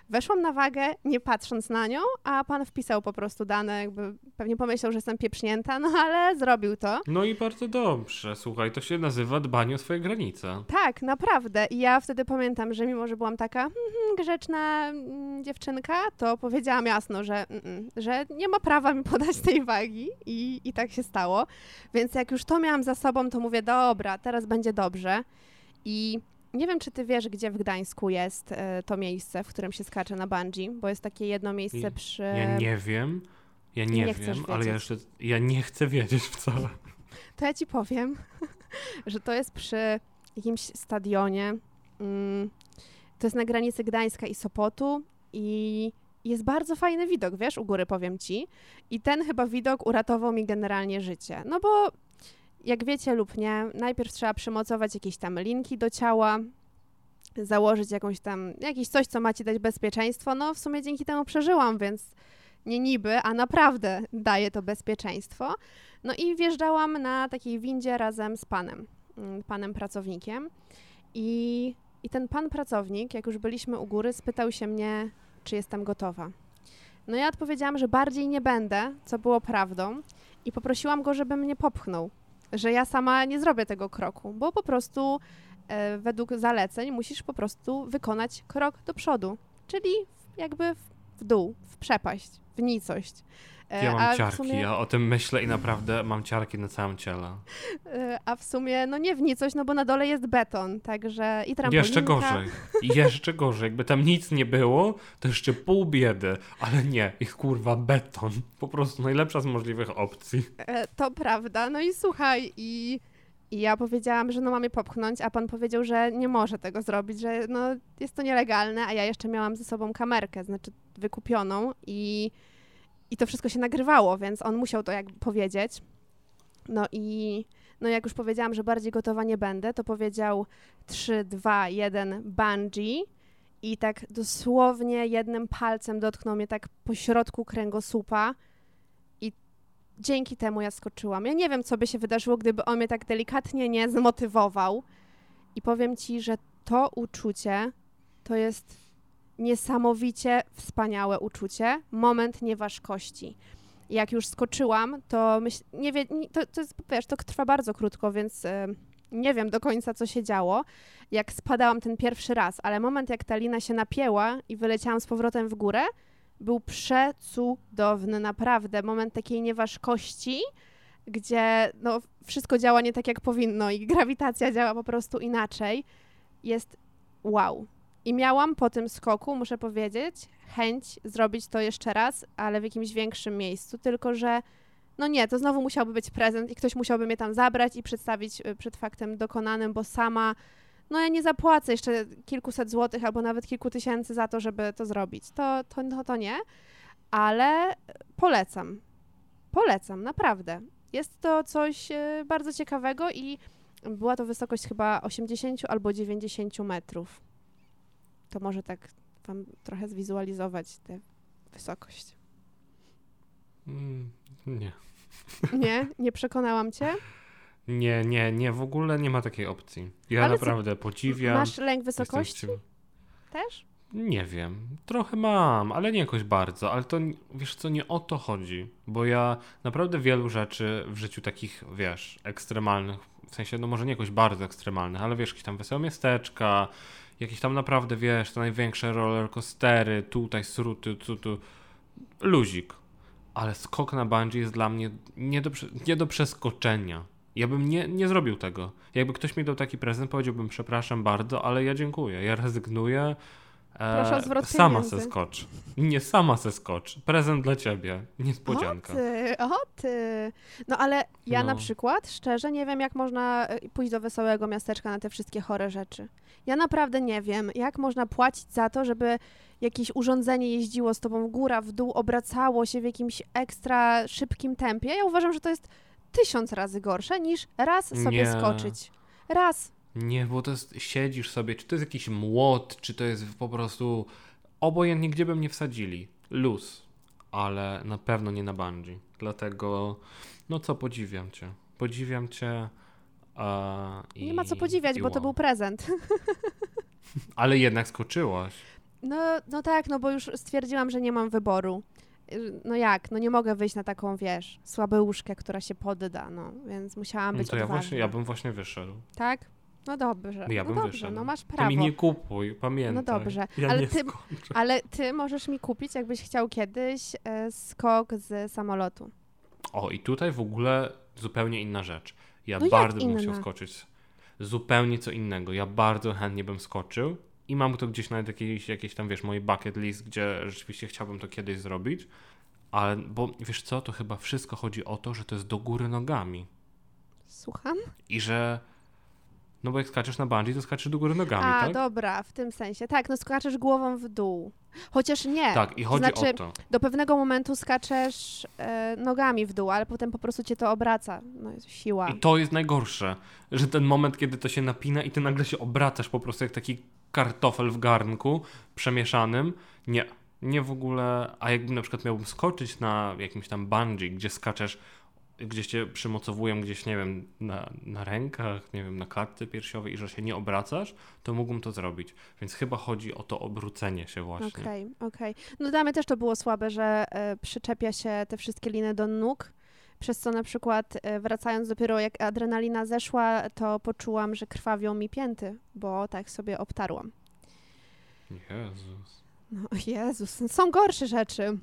Weszłam na wagę, nie patrząc na nią, a pan wpisał po prostu dane, jakby pewnie pomyślał, że jestem pieprznięta, no ale zrobił to. No i bardzo dobrze. Słuchaj, to się nazywa dbanie o swoje granice. Tak, naprawdę. I ja wtedy pamiętam, że mimo, że byłam taka hmm, hmm, grzeczna mm, dziewczynka, to powiedziałam jasno, że, mm, mm, że nie ma prawa mi podać tej wagi i, i tak się stało. Więc jak już to miałam za sobą, to mówię, dobra, teraz będzie dobrze. I nie wiem, czy ty wiesz, gdzie w Gdańsku jest e, to miejsce, w którym się skacze na bungee, bo jest takie jedno miejsce przy... Ja nie wiem. Ja nie, nie wiem, ale ja jeszcze. Ja nie chcę wiedzieć wcale. To ja ci powiem, że to jest przy jakimś stadionie. Mm, to jest na granicy Gdańska i Sopotu i jest bardzo fajny widok, wiesz, u góry powiem ci. I ten chyba widok uratował mi generalnie życie. No bo jak wiecie lub nie, najpierw trzeba przymocować jakieś tam linki do ciała, założyć jakąś tam, jakieś coś, co ma ci dać bezpieczeństwo. No w sumie dzięki temu przeżyłam, więc nie niby, a naprawdę daje to bezpieczeństwo. No i wjeżdżałam na takiej windzie razem z panem, mm, panem pracownikiem. I, I ten pan pracownik, jak już byliśmy u góry, spytał się mnie, czy jestem gotowa. No ja odpowiedziałam, że bardziej nie będę, co było prawdą, i poprosiłam go, żeby mnie popchnął, że ja sama nie zrobię tego kroku, bo po prostu e, według zaleceń musisz po prostu wykonać krok do przodu, czyli jakby w, dół, w przepaść, w nicość. E, Ja a mam w ciarki, sumie- ja o tym myślę i naprawdę mam ciarki na całym ciele. Y, A w sumie, no nie w nicość, no bo na dole jest beton, także i trampolinka. Jeszcze gorzej. Jeszcze gorzej. Jakby tam nic nie było, to jeszcze pół biedy. Ale nie, ich kurwa beton. Po prostu najlepsza z możliwych opcji. E, To prawda. No i słuchaj, i, i ja powiedziałam, że no mamy popchnąć, a pan powiedział, że nie może tego zrobić, że no jest to nielegalne, a ja jeszcze miałam ze sobą kamerkę, znaczy wykupioną i, i to wszystko się nagrywało, więc on musiał to jakby powiedzieć. No i no jak już powiedziałam, że bardziej gotowa nie będę, to powiedział 3, 2, 1 bungee i tak dosłownie jednym palcem dotknął mnie tak po środku kręgosłupa dzięki temu ja skoczyłam. Ja nie wiem, co by się wydarzyło, gdyby on mnie tak delikatnie nie zmotywował. I powiem ci, że to uczucie to jest niesamowicie wspaniałe uczucie, moment nieważkości. Jak już skoczyłam, to myśl, nie wie, to, to jest, wiesz, to trwa bardzo krótko, więc e, nie wiem do końca, co się działo, jak spadałam ten pierwszy raz, ale moment, jak ta lina się napięła i wyleciałam z powrotem w górę, był przecudowny, naprawdę. Moment takiej nieważkości, gdzie no, wszystko działa nie tak jak powinno i grawitacja działa po prostu inaczej, jest wow. I miałam po tym skoku, muszę powiedzieć, chęć zrobić to jeszcze raz, ale w jakimś większym miejscu, tylko że no nie, to znowu musiałby być prezent i ktoś musiałby mnie tam zabrać i przedstawić y, przed faktem dokonanym, bo sama, no ja nie zapłacę jeszcze kilkuset złotych albo nawet kilku tysięcy za to, żeby to zrobić. To, to, to, to nie, ale polecam. Polecam, naprawdę. Jest to coś y, bardzo ciekawego i była to wysokość chyba 80 albo 90 metrów. To może tak wam trochę zwizualizować tę wysokość. Mm, nie. Nie? Nie przekonałam cię? Nie, nie, nie, w ogóle nie ma takiej opcji. Ja Ale naprawdę podziwiam. Masz lęk wysokości z też? Nie wiem, trochę mam, ale nie jakoś bardzo, ale to wiesz co, nie o to chodzi, bo ja naprawdę wielu rzeczy w życiu takich, wiesz, ekstremalnych, w sensie, no może nie jakoś bardzo ekstremalnych, ale wiesz, jakieś tam wesołe miasteczka, jakieś tam naprawdę, wiesz, te największe rollercoastery, tutaj sruty, tu, tu, luzik. Ale skok na bungee jest dla mnie nie do, nie do przeskoczenia. Ja bym nie, nie zrobił tego. Jakby ktoś mi dał taki prezent, powiedziałbym przepraszam bardzo, ale ja dziękuję, ja rezygnuję. E, Proszę o zwrot Sama pieniędzy. se skocz. Nie, sama se skocz. Prezent dla ciebie. Niespodzianka. O ty, o ty. No ale ja na No. przykład szczerze nie wiem, jak można y, pójść do wesołego miasteczka na te wszystkie chore rzeczy. Ja naprawdę nie wiem, jak można płacić za to, żeby jakieś urządzenie jeździło z tobą w góra, w dół, obracało się w jakimś ekstra szybkim tempie. Ja uważam, że to jest tysiąc razy gorsze niż raz sobie Nie. skoczyć. Raz. Nie, bo to jest, siedzisz sobie, czy to jest jakiś młot, czy to jest po prostu obojętnie, gdzie by mnie wsadzili. Luz, ale na pewno nie na bungee. Dlatego, no co, podziwiam cię. Podziwiam cię. Nie ma co podziwiać, bo to był prezent. Ale jednak skoczyłaś. No, no tak, no bo już stwierdziłam, że nie mam wyboru. No jak? No nie mogę wyjść na taką, wiesz, słabeuszkę, która się podda, no. Więc musiałam No być to ja właśnie, ja bym właśnie wyszedł. Tak? No dobrze. Ja no bym dobrze, wyszedł. no masz To mi prawo. nie kupuj, pamiętaj. No dobrze, Ja ale ty-. Ale ty możesz mi kupić, jakbyś chciał kiedyś, e, skok z samolotu. O, i tutaj w ogóle zupełnie inna rzecz. Ja No bardzo bym chciał inna? skoczyć. Zupełnie co innego. Ja bardzo chętnie bym skoczył i mam to gdzieś nawet jakiś, jakiś tam, wiesz, mój bucket list, gdzie rzeczywiście chciałbym to kiedyś zrobić. Ale, bo wiesz co, to chyba wszystko chodzi o to, że to jest do góry nogami. Słucham? I że, no bo jak skaczesz na bungee, to skaczesz do góry nogami, A, tak? dobra, w tym sensie. Tak, no skaczesz głową w dół. Chociaż nie. Tak, i chodzi znaczy, o to. Do pewnego momentu skaczesz e, nogami w dół, ale potem po prostu cię to obraca. No jest siła. I to jest najgorsze, że ten moment, kiedy to się napina i ty nagle się obracasz po prostu jak taki kartofel w garnku przemieszanym. Nie, nie w ogóle. A jakbym na przykład miałbym skoczyć na jakimś tam bungee, gdzie skaczesz, gdzieś cię przymocowują gdzieś, nie wiem, na, na rękach, nie wiem, na klatce piersiowej i że się nie obracasz, to mógłbym to zrobić. Więc chyba chodzi o to obrócenie się właśnie. Okej, okej. No dla mnie też to było słabe, że e, przyczepia się te wszystkie liny do nóg, przez co na przykład e, wracając dopiero jak adrenalina zeszła, to poczułam, że krwawią mi pięty, bo tak sobie obtarłam. Jezus. No Jezus, są gorsze rzeczy.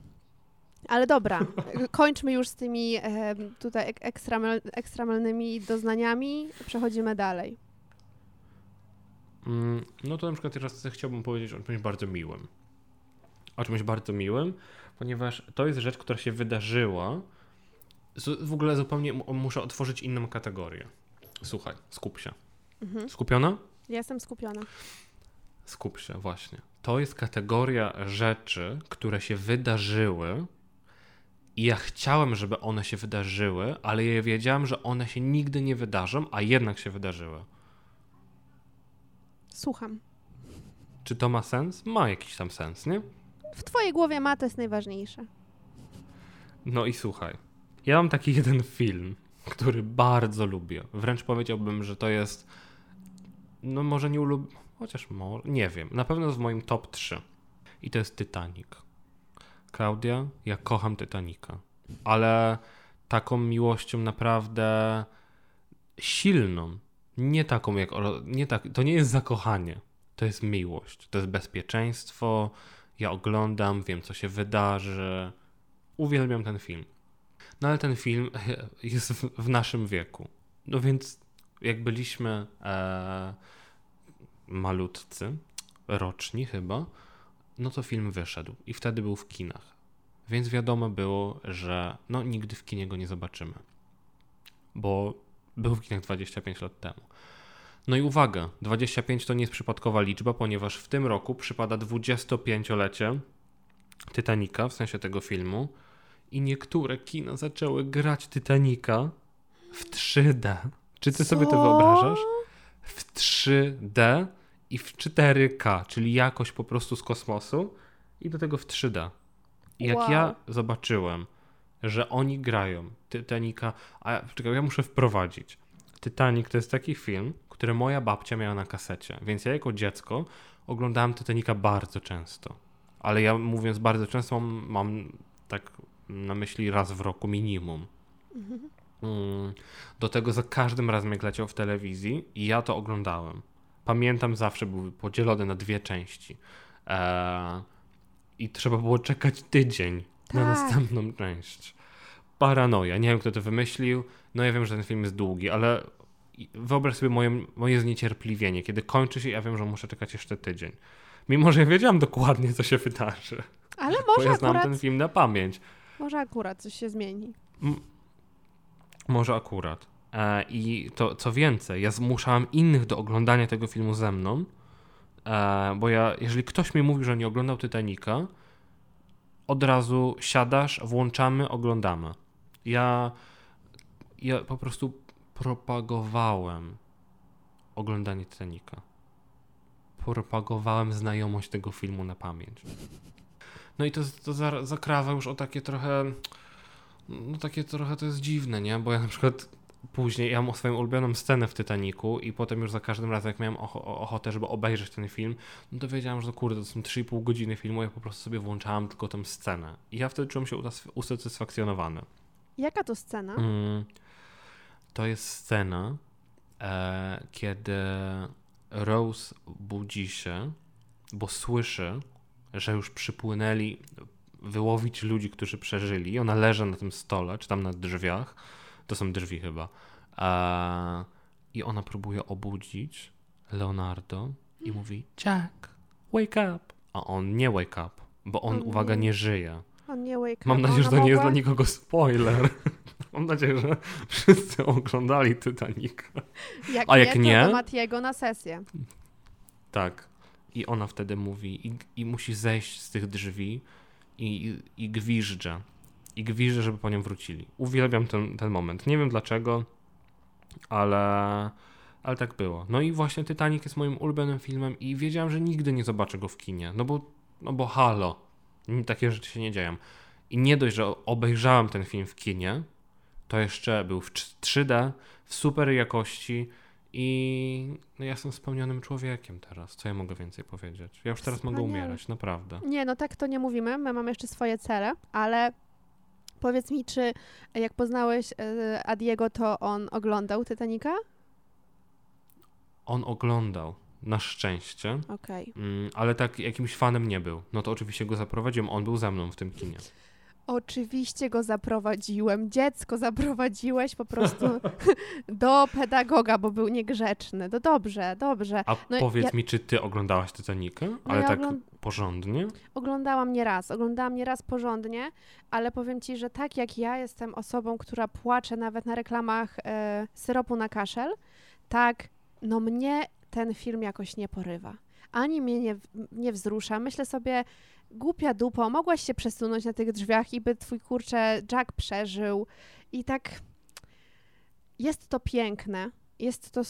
Ale dobra, kończmy już z tymi e, tutaj ek- ekstramal, ekstremalnymi doznaniami, przechodzimy dalej. Mm, No to na przykład teraz chciałbym powiedzieć o czymś bardzo miłym. O czymś bardzo miłym, ponieważ to jest rzecz, która się wydarzyła. W ogóle zupełnie mu- muszę otworzyć inną kategorię. Słuchaj, skup się. Mhm. Skupiona? Jestem skupiona. Skup się, właśnie. To jest kategoria rzeczy, które się wydarzyły i ja chciałem, żeby one się wydarzyły, ale ja wiedziałem, że one się nigdy nie wydarzą, a jednak się wydarzyły. Słucham. Czy to ma sens? Ma jakiś tam sens, nie? W twojej głowie ma, to jest najważniejsze. No i słuchaj. Ja mam taki jeden film, który bardzo lubię. Wręcz powiedziałbym, że to jest. No może nie ulub... Chociaż może. Nie wiem. Na pewno jest w moim top 3. I to jest Titanic. Klaudia, ja kocham Titanica. Ale taką miłością naprawdę silną. Nie taką jak. Nie tak, to nie jest zakochanie. To jest miłość. To jest bezpieczeństwo. Ja oglądam, wiem co się wydarzy. Uwielbiam ten film. No ale ten film jest w, naszym wieku. No więc jak byliśmy e, malutcy, roczni chyba, no to film wyszedł i wtedy był w kinach. Więc wiadomo było, że no nigdy w kinie go nie zobaczymy. Bo był w kinach 25 lat temu. No i uwaga, 25 to nie jest przypadkowa liczba, ponieważ w tym roku przypada 25-lecie Titanica, w sensie tego filmu, i niektóre kina zaczęły grać Titanica w 3D. Czy ty Co? sobie to wyobrażasz? W 3D i w 4K, czyli jakość po prostu z kosmosu i do tego w 3D. I jak Wow. ja zobaczyłem, że oni grają Titanica, a czekaj, ja muszę wprowadzić. Titanic to jest taki film, który moja babcia miała na kasecie, więc ja jako dziecko oglądałem Titanica bardzo często. Ale ja mówiąc bardzo często mam, mam tak na myśli raz w roku minimum. Mm, Do tego za każdym razem jak leciał w telewizji i ja to oglądałem. Pamiętam zawsze były podzielone na dwie części. Eee, I trzeba było czekać tydzień na Tak. następną część. Paranoja. Nie wiem, kto to wymyślił. No ja wiem, że ten film jest długi, ale wyobraź sobie moje, moje zniecierpliwienie, kiedy kończy się, ja wiem, że muszę czekać jeszcze tydzień. Mimo, że ja wiedziałam dokładnie, co się wydarzy. Ale Bo może ja znam akurat, ten film na pamięć. Może akurat coś się zmieni. Może akurat. E, I to co więcej, ja zmuszałem innych do oglądania tego filmu ze mną, e, bo ja, jeżeli ktoś mi mówi, że nie oglądał Titanica, od razu siadasz, włączamy, oglądamy. Ja, ja po prostu propagowałem oglądanie Titanica. Propagowałem znajomość tego filmu na pamięć. No i to, to za, zakrawa już o takie trochę no takie trochę to jest dziwne, nie? Bo ja na przykład później, ja mam swoją ulubioną scenę w Titaniku i potem już za każdym razem, jak miałem ocho- ochotę, żeby obejrzeć ten film, no to wiedziałem, że to kurde, to są 3,5 godziny filmu, ja po prostu sobie włączałem tylko tę scenę. I ja wtedy czułem się usatysfakcjonowany. Jaka to scena? Mm, to jest scena, e, kiedy Rose budzi się, bo słyszy, że już przypłynęli wyłowić ludzi, którzy przeżyli. I ona leży na tym stole, czy tam na drzwiach. To są drzwi chyba. I ona próbuje obudzić Leonardo i mówi Jack, wake up. A on nie wake up, bo on, O uwaga, nie. nie żyje. On nie wake Mam up, nadzieję, że to nie jest dla nikogo spoiler. Mam nadzieję, że wszyscy oglądali Titanic. Jak A jak nie, nie? to Matiego na sesję. Tak. I ona wtedy mówi i, i musi zejść z tych drzwi i, i, i gwizdże. I gwizdże, żeby po nią wrócili. Uwielbiam ten, ten moment. Nie wiem dlaczego, ale, ale tak było. No i właśnie Titanic jest moim ulubionym filmem i wiedziałem, że nigdy nie zobaczę go w kinie. No bo, no bo halo. Takie rzeczy się nie dzieją. I nie dość, że obejrzałem ten film w kinie, to jeszcze był w 3D, w super jakości i no ja jestem spełnionym człowiekiem teraz. Co ja mogę więcej powiedzieć? Ja już teraz mogę Wspaniale. umierać, naprawdę. Nie, no tak to nie mówimy. My mamy jeszcze swoje cele, ale powiedz mi, czy jak poznałeś e, Adiego, to on oglądał Titanica? On oglądał, na szczęście, Okej. mm, ale tak jakimś fanem nie był. No to oczywiście go zaprowadziłem, on był ze mną w tym kinie. Oczywiście go zaprowadziłem. Dziecko zaprowadziłeś po prostu do pedagoga, bo był niegrzeczny. To dobrze, dobrze. A No powiedz ja- mi, czy ty oglądałaś Titanikę? Ale ja tak ogląd- porządnie? Oglądałam nie raz, oglądałam nie raz porządnie, ale powiem ci, że tak jak ja jestem osobą, która płacze nawet na reklamach e, syropu na kaszel, tak no mnie ten film jakoś nie porywa. Ani mnie nie, nie wzrusza. Myślę sobie, głupia dupo, mogłaś się przesunąć na tych drzwiach i by twój kurczę Jack przeżył. I tak jest to piękne, jest to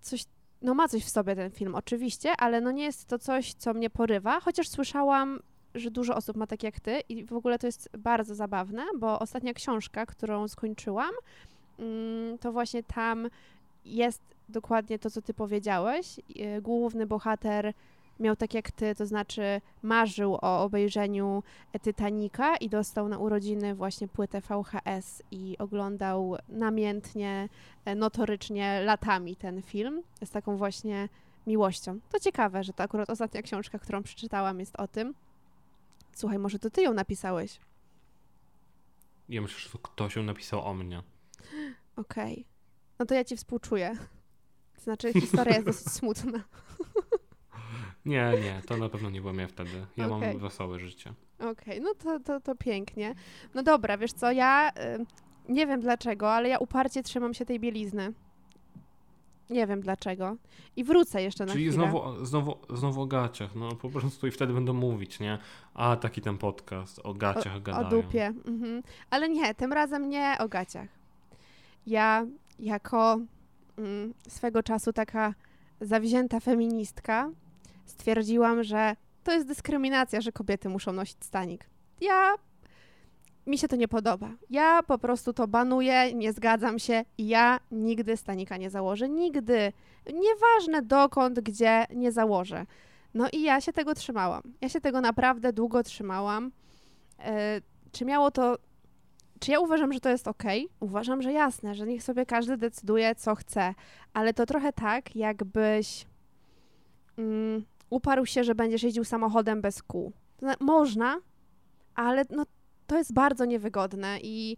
coś no ma coś w sobie ten film, oczywiście, ale no nie jest to coś, co mnie porywa, chociaż słyszałam, że dużo osób ma tak jak ty i w ogóle to jest bardzo zabawne, bo ostatnia książka, którą skończyłam, mm, to właśnie tam jest dokładnie to, co ty powiedziałeś. Yy, Główny bohater miał tak jak ty, to znaczy marzył o obejrzeniu Titanica i dostał na urodziny właśnie płytę VHS i oglądał namiętnie, e, notorycznie latami ten film z taką właśnie miłością. To ciekawe, że to akurat ostatnia książka, którą przeczytałam jest o tym. Słuchaj, może to ty ją napisałeś? Ja myślę, że to ktoś ją napisał o mnie. Okej. No to ja ci współczuję. To znaczy, historia jest dosyć smutna. Nie, nie, to na pewno nie byłem ja wtedy. Ja Okej. mam wesołe życie. Okej, no to, to, to pięknie. No dobra, wiesz co, ja y, nie wiem dlaczego, ale ja uparcie trzymam się tej bielizny. Nie wiem dlaczego. I wrócę jeszcze na Czyli chwilę. znowu, znowu, znowu o gaciach, no po prostu i wtedy będą mówić, nie? A, taki ten podcast, o gaciach O gadają. dupie. Mhm. Ale nie, tym razem nie o gaciach. Ja jako mm, swego czasu taka zawzięta feministka stwierdziłam, że to jest dyskryminacja, że kobiety muszą nosić stanik. Ja mi się to nie podoba. Ja po prostu to banuję, nie zgadzam się i ja nigdy stanika nie założę. Nigdy. Nieważne dokąd, gdzie nie założę. No i ja się tego trzymałam. Ja się tego naprawdę długo trzymałam. E, czy miało to. Czy ja uważam, że to jest ok? Uważam, że jasne, że niech sobie każdy decyduje, co chce, ale to trochę tak, jakbyś mm, uparł się, że będziesz jeździł samochodem bez kół. Można, ale no, to jest bardzo niewygodne i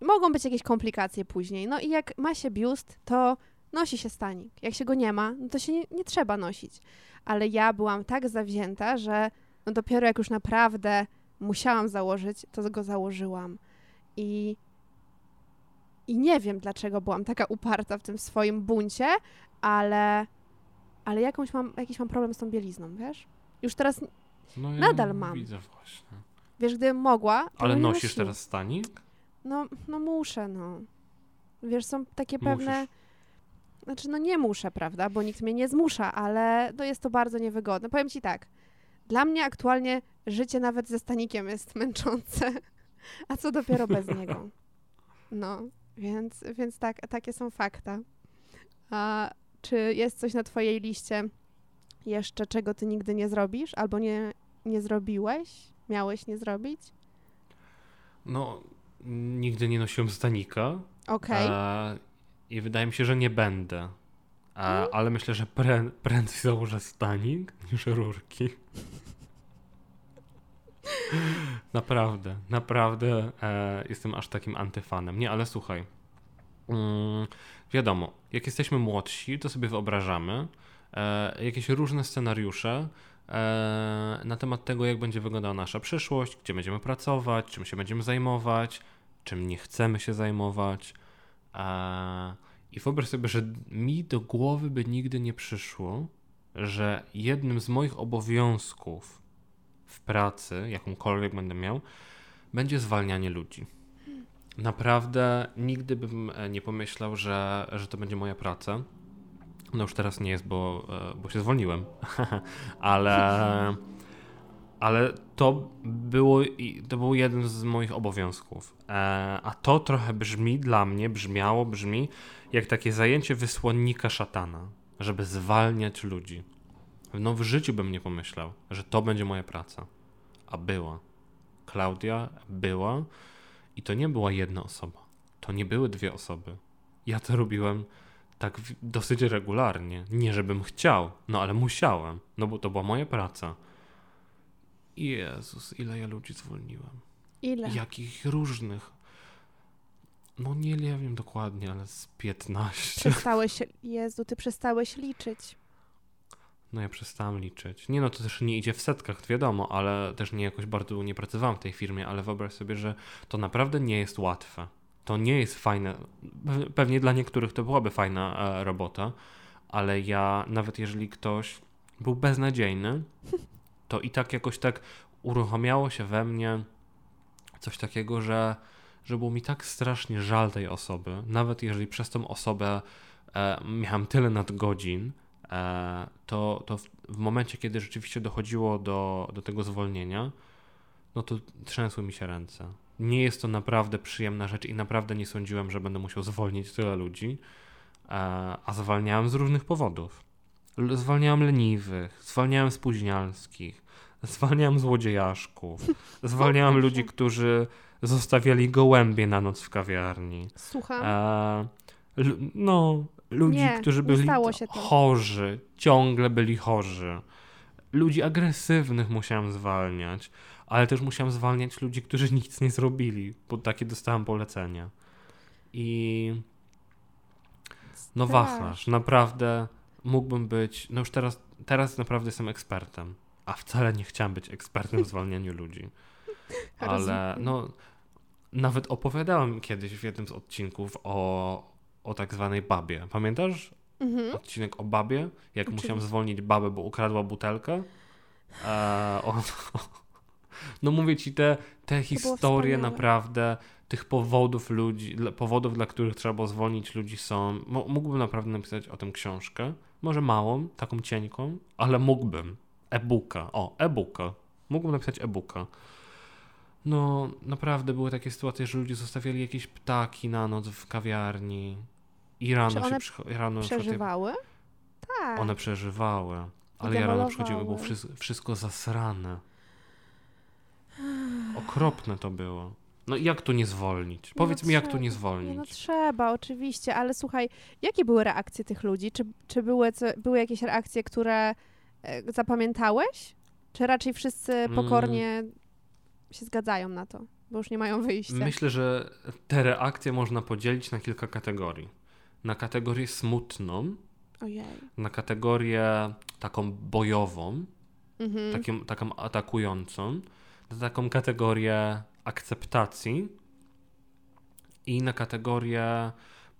mogą być jakieś komplikacje później. No i jak ma się biust, to nosi się stanik. Jak się go nie ma, no to się nie, nie trzeba nosić. Ale ja byłam tak zawzięta, że no dopiero jak już naprawdę musiałam założyć, to go założyłam. I, I nie wiem, dlaczego byłam taka uparta w tym swoim buncie, ale, ale jakąś mam, jakiś mam problem z tą bielizną, wiesz? Już teraz, No ja Nadal mam. Widzę właśnie. wiesz, gdybym mogła. Ale nosisz nosiła. teraz stanik? No, no muszę, no. Wiesz, są takie pewne. Musisz. Znaczy, no nie muszę, prawda, bo nikt mnie nie zmusza, ale no jest to bardzo niewygodne. Powiem ci tak, dla mnie aktualnie życie nawet ze stanikiem jest męczące, a co dopiero bez niego. No, więc, więc tak, takie są fakta. A czy jest coś na twojej liście jeszcze, czego ty nigdy nie zrobisz, albo nie, nie zrobiłeś, miałeś nie zrobić? No, nigdy nie nosiłem stanika. Okej, E, I wydaje mi się, że nie będę. E, Mm. ale myślę, że prę, prędzej założę stanik niż rurki. naprawdę, naprawdę e, jestem aż takim antyfanem. Nie, ale słuchaj. Mm, wiadomo, jak jesteśmy młodsi, to sobie wyobrażamy e, jakieś różne scenariusze e, na temat tego, jak będzie wyglądała nasza przyszłość, gdzie będziemy pracować, czym się będziemy zajmować, czym nie chcemy się zajmować. E, I wyobraź sobie, że mi do głowy by nigdy nie przyszło, że jednym z moich obowiązków w pracy, jakąkolwiek będę miał, będzie zwalnianie ludzi. Naprawdę nigdy bym e, nie pomyślał, że, że to będzie moja praca. No już teraz nie jest, bo, e, bo się zwolniłem, ale, ale to, było, to był jeden z moich obowiązków. E, a to trochę brzmi dla mnie, brzmiało, brzmi jak takie zajęcie wysłannika szatana, żeby zwalniać ludzi. No w życiu bym nie pomyślał, że to będzie moja praca. A była. Klaudia była i to nie była jedna osoba. To nie były dwie osoby. Ja to robiłem tak dosyć regularnie. Nie żebym chciał, no ale musiałem, no bo to była moja praca. Jezus, ile ja ludzi zwolniłem. ile? Jakich różnych. No nie, nie wiem dokładnie, ale z 15. Przestałeś, Jezu, ty przestałeś liczyć. No ja przestałem liczyć. Nie no, to też nie idzie w setkach, wiadomo, ale też nie jakoś bardzo nie pracowałem w tej firmie, ale wyobraź sobie, że to naprawdę nie jest łatwe. To nie jest fajne. Pe- Pewnie dla niektórych to byłaby fajna e, robota, ale ja, nawet jeżeli ktoś był beznadziejny, to i tak jakoś tak uruchamiało się we mnie coś takiego, że, że było mi tak strasznie żal tej osoby, nawet jeżeli przez tą osobę e, miałem tyle nadgodzin, to, to w, w momencie, kiedy rzeczywiście dochodziło do, do tego zwolnienia, no to trzęsły mi się ręce. Nie jest to naprawdę przyjemna rzecz i naprawdę nie sądziłem, że będę musiał zwolnić tyle ludzi, e, a zwalniałem z różnych powodów. Zwalniałem leniwych, zwalniałem spóźnialskich, zwalniałem złodziejaszków, zwalniałem ludzi, którzy zostawiali gołębie na noc w kawiarni. Słucham. E, no, ludzi, Nie, którzy byli chorzy, ciągle byli chorzy. ludzi agresywnych musiałem zwalniać, ale też musiałem zwalniać ludzi, którzy nic nie zrobili, bo takie dostałem polecenia. I no wachlarz, naprawdę mógłbym być, no już teraz, teraz naprawdę jestem ekspertem, a wcale nie chciałem być ekspertem w zwalnianiu ludzi. Ale no, nawet opowiadałem kiedyś w jednym z odcinków o, o tak zwanej babie. Pamiętasz? Mhm. Odcinek o babie, jak Oczywiście. musiałem zwolnić babę, bo ukradła butelkę. E, o, no mówię ci, te, te historie naprawdę, tych powodów ludzi, powodów, dla których trzeba było zwolnić ludzi są. Mógłbym naprawdę napisać o tym książkę. Może małą, taką cienką, ale mógłbym. E-booka. O, e-booka. Mógłbym napisać e-booka. No, naprawdę były takie sytuacje, że ludzie zostawiali jakieś ptaki na noc w kawiarni i rano Czy one się rano przeżywały? Tak. One przeżywały, ale ja rano przychodziłem i było wszystko, wszystko zasrane. Okropne to było. No jak tu nie zwolnić? No Powiedz no mi, jak tu nie zwolnić? Nie, no trzeba, oczywiście, ale słuchaj, jakie były reakcje tych ludzi? Czy, czy były, co, były jakieś reakcje, które e, zapamiętałeś? Czy raczej wszyscy mm. pokornie mm. się zgadzają na to, bo już nie mają wyjścia? Myślę, że te reakcje można podzielić na kilka kategorii. Na kategorię smutną, Ojej. na kategorię taką bojową, mhm. taką, taką atakującą, na taką kategorię akceptacji i na kategorię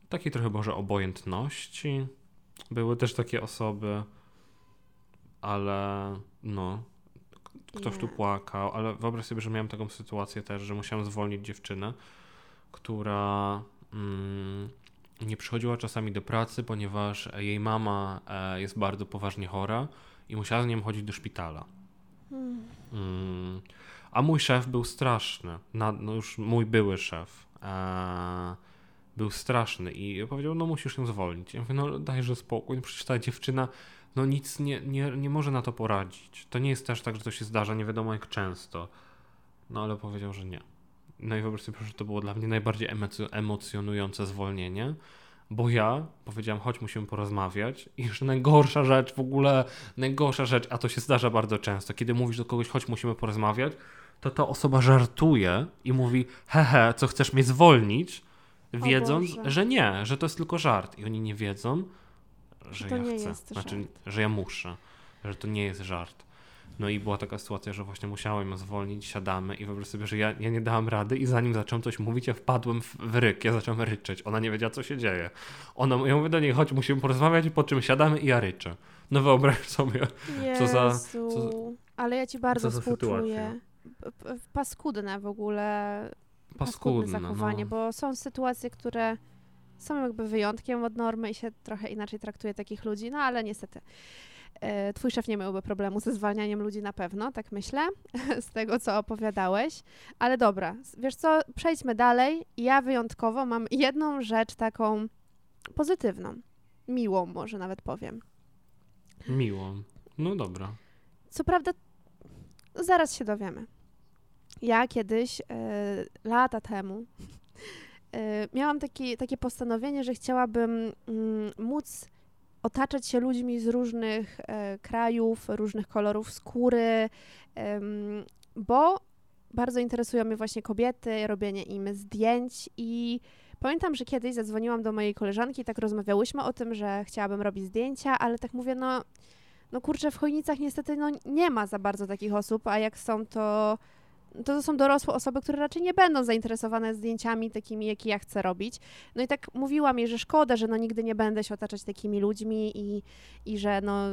takiej trochę może obojętności. Były też takie osoby, ale no, ktoś tu płakał, ale wyobraź sobie, że miałem taką sytuację też, że musiałem zwolnić dziewczynę, która mm, nie przychodziła czasami do pracy, ponieważ jej mama e, jest bardzo poważnie chora i musiała z nią chodzić do szpitala. Hmm. Mm. A mój szef był straszny. Na, no już mój były szef. E, był straszny i powiedział, no musisz ją zwolnić. Ja mówię, no dajże spokój, no przecież ta dziewczyna no nic nie, nie, nie może na to poradzić. To nie jest też tak, że to się zdarza, nie wiadomo jak często. No ale powiedział, że nie. No i wyobraź sobie, że to było dla mnie najbardziej emocjonujące zwolnienie, bo ja powiedziałam, chodź, musimy porozmawiać i że najgorsza rzecz w ogóle, najgorsza rzecz, a to się zdarza bardzo często, kiedy mówisz do kogoś, chodź, musimy porozmawiać, to ta osoba żartuje i mówi, hehe, co chcesz mnie zwolnić, wiedząc, że nie, że to jest tylko żart. I oni nie wiedzą, że ja chcę. Znaczy, żart. że ja muszę, że to nie jest żart. No i była taka sytuacja, że właśnie musiałem ją zwolnić, siadamy i wyobraź sobie, że ja, ja nie dałam rady i zanim zacząłem coś mówić, ja wpadłem w, w ryk, ja zacząłem ryczeć. Ona nie wiedziała, co się dzieje. Ona, ja mówię do niej, chodź, musimy porozmawiać, po czym siadamy i ja ryczę. No wyobraź sobie, Jezu, co za... Co, ale ja ci bardzo współczuję paskudne w ogóle paskudne, zachowanie, no. bo są sytuacje, które są jakby wyjątkiem od normy i się trochę inaczej traktuje takich ludzi, no ale niestety. E, twój szef nie miałby problemu ze zwalnianiem ludzi na pewno, tak myślę, z tego co opowiadałeś. Ale dobra, wiesz co, przejdźmy dalej. Ja wyjątkowo mam jedną rzecz taką pozytywną, miłą może nawet powiem. Miłą, no dobra. Co prawda Zaraz się dowiemy. Ja kiedyś, y, lata temu, y, miałam taki, takie postanowienie, że chciałabym y, móc otaczać się ludźmi z różnych e, krajów, różnych kolorów skóry, bo bardzo interesują mnie właśnie kobiety, robienie im zdjęć i pamiętam, że kiedyś zadzwoniłam do mojej koleżanki tak rozmawiałyśmy o tym, że chciałabym robić zdjęcia, ale tak mówię, no no kurczę, w Chojnicach niestety no, nie ma za bardzo takich osób, a jak są, to, to są dorosłe osoby, które raczej nie będą zainteresowane zdjęciami takimi, jakie ja chcę robić. No i tak mówiła mi, że szkoda, że no nigdy nie będę się otaczać takimi ludźmi i, i że no,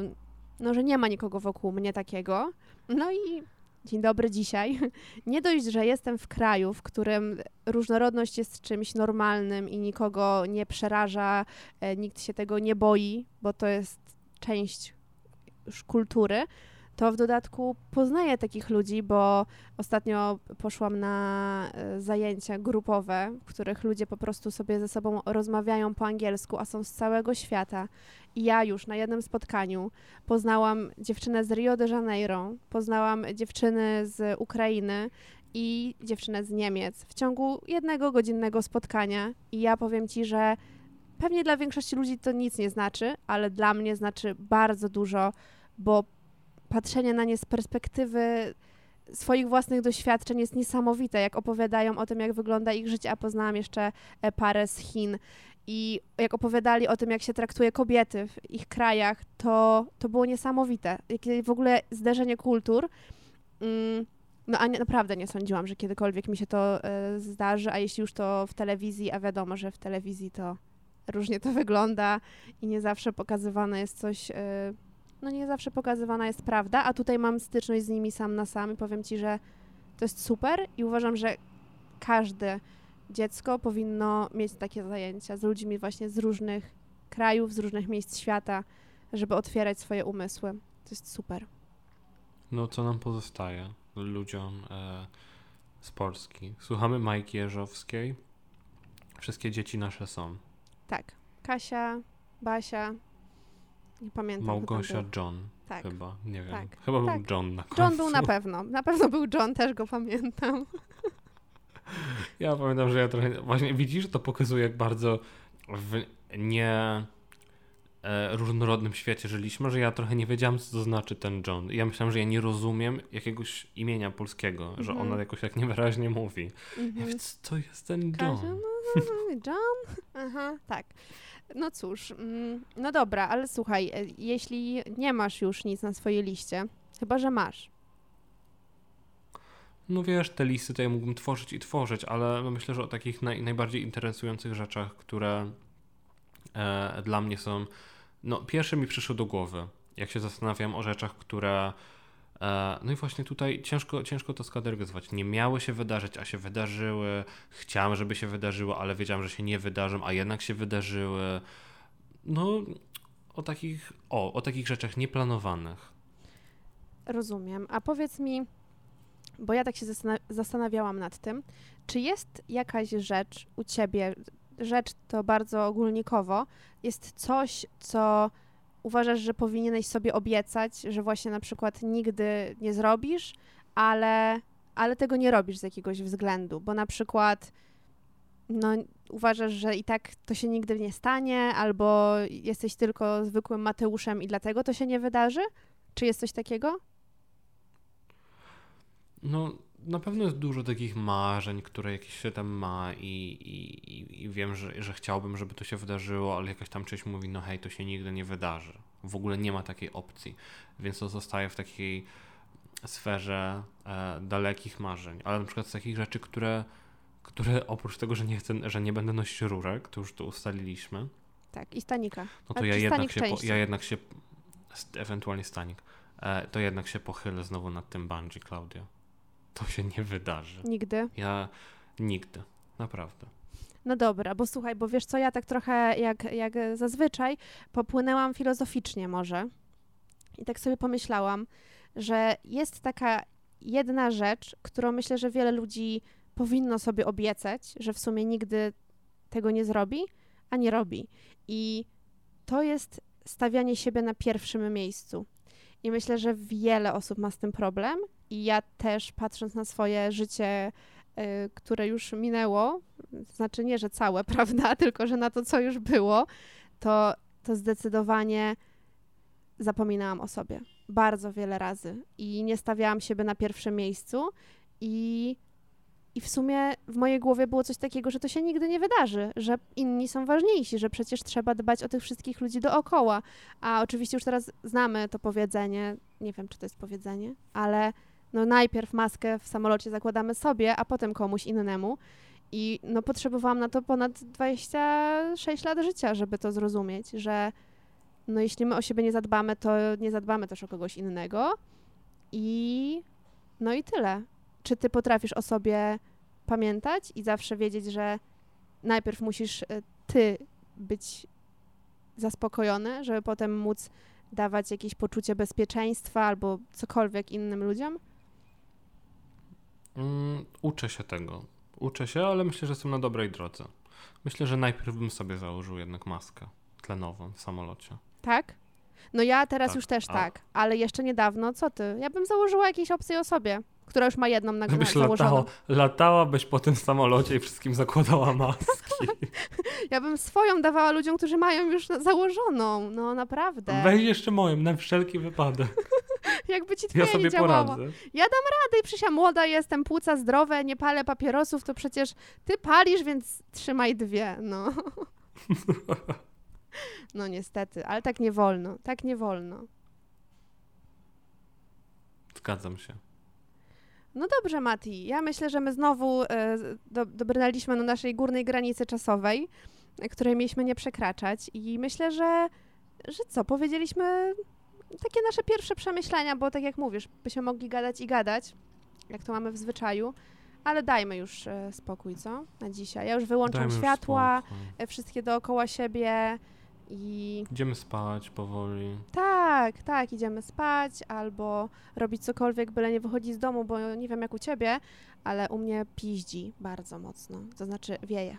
no, że nie ma nikogo wokół mnie takiego. No i dzień dobry dzisiaj. Nie dość, że jestem w kraju, w którym różnorodność jest czymś normalnym i nikogo nie przeraża, e, nikt się tego nie boi, bo to jest część już kultury, to w dodatku poznaję takich ludzi, bo ostatnio poszłam na e, zajęcia grupowe, w których ludzie po prostu sobie ze sobą rozmawiają po angielsku, a są z całego świata. I ja już na jednym spotkaniu poznałam dziewczynę z Rio de Janeiro, poznałam dziewczyny z Ukrainy i dziewczynę z Niemiec w ciągu jednego godzinnego spotkania. I ja powiem ci, że pewnie dla większości ludzi to nic nie znaczy, ale dla mnie znaczy bardzo dużo bo patrzenie na nie z perspektywy swoich własnych doświadczeń jest niesamowite, jak opowiadają o tym, jak wygląda ich życie, a poznałam jeszcze e, parę z Chin i jak opowiadali o tym, jak się traktuje kobiety w ich krajach, to, to było niesamowite. Jakie w ogóle zderzenie kultur. Mm, no a nie, naprawdę nie sądziłam, że kiedykolwiek mi się to y, zdarzy, a jeśli już to w telewizji, a wiadomo, że w telewizji to różnie to wygląda i nie zawsze pokazywane jest coś, y, no nie zawsze pokazywana jest prawda, a tutaj mam styczność z nimi sam na sam i powiem Ci, że to jest super i uważam, że każde dziecko powinno mieć takie zajęcia z ludźmi właśnie z różnych krajów, z różnych miejsc świata, żeby otwierać swoje umysły. To jest super. No, co nam pozostaje ludziom e, z Polski? Słuchamy Majki Jeżowskiej. Wszystkie dzieci nasze są. Tak. Kasia, Basia, nie pamiętam. Małgosia John. Tak. Chyba, nie wiem. Tak. Chyba tak. był John na końcu. John był na pewno. Na pewno był John, też go pamiętam. Ja pamiętam, że ja trochę. Właśnie widzisz, to pokazuje, jak bardzo w nie e, różnorodnym świecie żyliśmy, że ja trochę nie wiedziałam, co to znaczy ten John. Ja myślałam, że ja nie rozumiem jakiegoś imienia polskiego, mm -hmm. że Mhm. ona jakoś tak niewyraźnie mówi. Ja Mhm. mówię, co to jest ten John? John? Aha, tak. No cóż, mm, no dobra, ale słuchaj, e, jeśli nie masz już nic na swojej liście, chyba że masz, No wiesz, te listy ja mógłbym tworzyć i tworzyć, ale no myślę, że o takich naj, najbardziej interesujących rzeczach, które e, dla mnie są. No, pierwsze mi przyszło do głowy, jak się zastanawiam o rzeczach, które. E, no i właśnie tutaj ciężko, ciężko to skategoryzować. Nie miały się wydarzyć, a się wydarzyły. Chciałem, żeby się wydarzyły, ale wiedziałem, że się nie wydarzą, a jednak się wydarzyły. No, o takich, o, o takich rzeczach nieplanowanych. rozumiem. A powiedz mi, bo ja tak się zastan- zastanawiałam nad tym, czy jest jakaś rzecz u ciebie, rzecz to bardzo ogólnikowo, jest coś, co uważasz, że powinieneś sobie obiecać, że właśnie na przykład nigdy nie zrobisz, ale, ale tego nie robisz z jakiegoś względu, bo na przykład no, uważasz, że i tak to się nigdy nie stanie, albo jesteś tylko zwykłym Mateuszem i dlatego to się nie wydarzy? Czy jest coś takiego? No, na pewno jest dużo takich marzeń, które jakieś się tam ma i, i, i- wiem, że, że chciałbym, żeby to się wydarzyło, ale jakaś tam część mówi, no hej, to się nigdy nie wydarzy. W ogóle nie ma takiej opcji, więc to zostaje w takiej sferze e, dalekich marzeń. Ale na przykład z takich rzeczy, które, które oprócz tego, że nie chcę, że nie będę nosić rurek, to już to ustaliliśmy, Tak, i stanika. no to ja jednak, się po, ja jednak się, ewentualnie stanik, e, to jednak się pochylę znowu nad tym bungee, Klaudia. To się nie wydarzy. Nigdy. Ja nigdy, naprawdę. No dobra, bo słuchaj, bo wiesz co, ja tak trochę jak, jak zazwyczaj popłynęłam filozoficznie może i tak sobie pomyślałam, że jest taka jedna rzecz, którą myślę, że wiele ludzi powinno sobie obiecać, że w sumie nigdy tego nie zrobi, a nie robi. I to jest stawianie siebie na pierwszym miejscu. I myślę, że wiele osób ma z tym problem i ja też patrząc na swoje życie, y, które już minęło, znaczy nie, że całe, prawda, tylko że na to, co już było, to, to zdecydowanie zapominałam o sobie bardzo wiele razy i nie stawiałam siebie na pierwszym miejscu. I, i w sumie w mojej głowie było coś takiego, że to się nigdy nie wydarzy, że inni są ważniejsi, że przecież trzeba dbać o tych wszystkich ludzi dookoła, a oczywiście już teraz znamy to powiedzenie, nie wiem, czy to jest powiedzenie, ale no najpierw maskę w samolocie zakładamy sobie, a potem komuś innemu. I no potrzebowałam na to ponad 26 lat życia, żeby to zrozumieć, że no jeśli my o siebie nie zadbamy, to nie zadbamy też o kogoś innego. I no i tyle. Czy ty potrafisz o sobie pamiętać i zawsze wiedzieć, że najpierw musisz y, ty być zaspokojony, żeby potem móc dawać jakieś poczucie bezpieczeństwa albo cokolwiek innym ludziom? Mm, uczę się tego. Uczę się, ale myślę, że jestem na dobrej drodze. Myślę, że najpierw bym sobie założył jednak maskę tlenową w samolocie. Tak? No ja teraz Tak, już też a- tak, ale jeszcze niedawno, co ty? Ja bym założyła jakieś opcje o sobie, która już ma jedną na, Żebyś założoną. latała, latałabyś po tym samolocie i wszystkim zakładała maski. Ja bym swoją dawała ludziom, którzy mają już założoną, no naprawdę. Weź jeszcze moją, na wszelki wypadek. Jakby ci Ja twoja sobie nie działała. poradzę. Rady, przecież ja młoda jestem, płuca zdrowe, nie palę papierosów, to przecież ty palisz, więc trzymaj dwie, no. No niestety, ale tak nie wolno, tak nie wolno. Zgadzam się. No dobrze, Mati. Ja myślę, że my znowu e, do, dobrnęliśmy do naszej górnej granicy czasowej, e, której mieliśmy nie przekraczać. I myślę, że, że co, powiedzieliśmy takie nasze pierwsze przemyślenia, bo tak jak mówisz, byśmy mogli gadać i gadać, jak to mamy w zwyczaju, ale dajmy już e, spokój, co? Na dzisiaj. Ja już wyłączam Dajmy już światła, e, wszystkie dookoła siebie i Idziemy spać powoli. tak, tak, idziemy spać albo robić cokolwiek, byle nie wychodzić z domu, bo nie wiem jak u ciebie, ale u mnie piździ bardzo mocno, to znaczy wieje.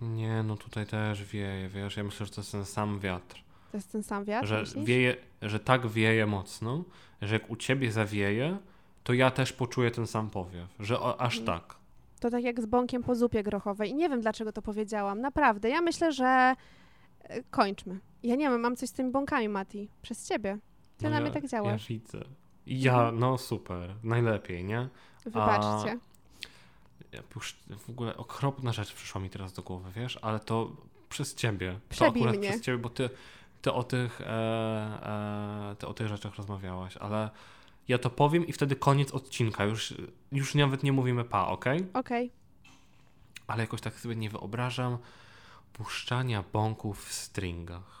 Nie, no tutaj też wieje, wiesz, ja myślę, że to jest ten sam wiatr. To jest ten sam wiatr, że myślisz? wieje, że tak wieje mocno, że jak u ciebie zawieje, to ja też poczuję ten sam powiew, że o, aż Mhm. tak. To tak jak z bąkiem po zupie grochowej. I nie wiem, dlaczego to powiedziałam. Naprawdę. Ja myślę, że kończmy. Ja nie wiem, mam coś z tymi bąkami, Mati. Przez ciebie. Ty No na ja, mnie tak Ja działasz. widzę. I Ja, Mhm. no super, najlepiej, nie? Wybaczcie. Ja już w ogóle okropna rzecz przyszła mi teraz do głowy, wiesz, ale to przez ciebie. To Przebij akurat mnie. przez ciebie, bo ty, ty, o tych, e, e, ty o tych rzeczach rozmawiałaś, ale ja to powiem i wtedy koniec odcinka. Już, już nawet nie mówimy pa, ok? Okej. Ale jakoś tak sobie nie wyobrażam puszczania bąków w stringach.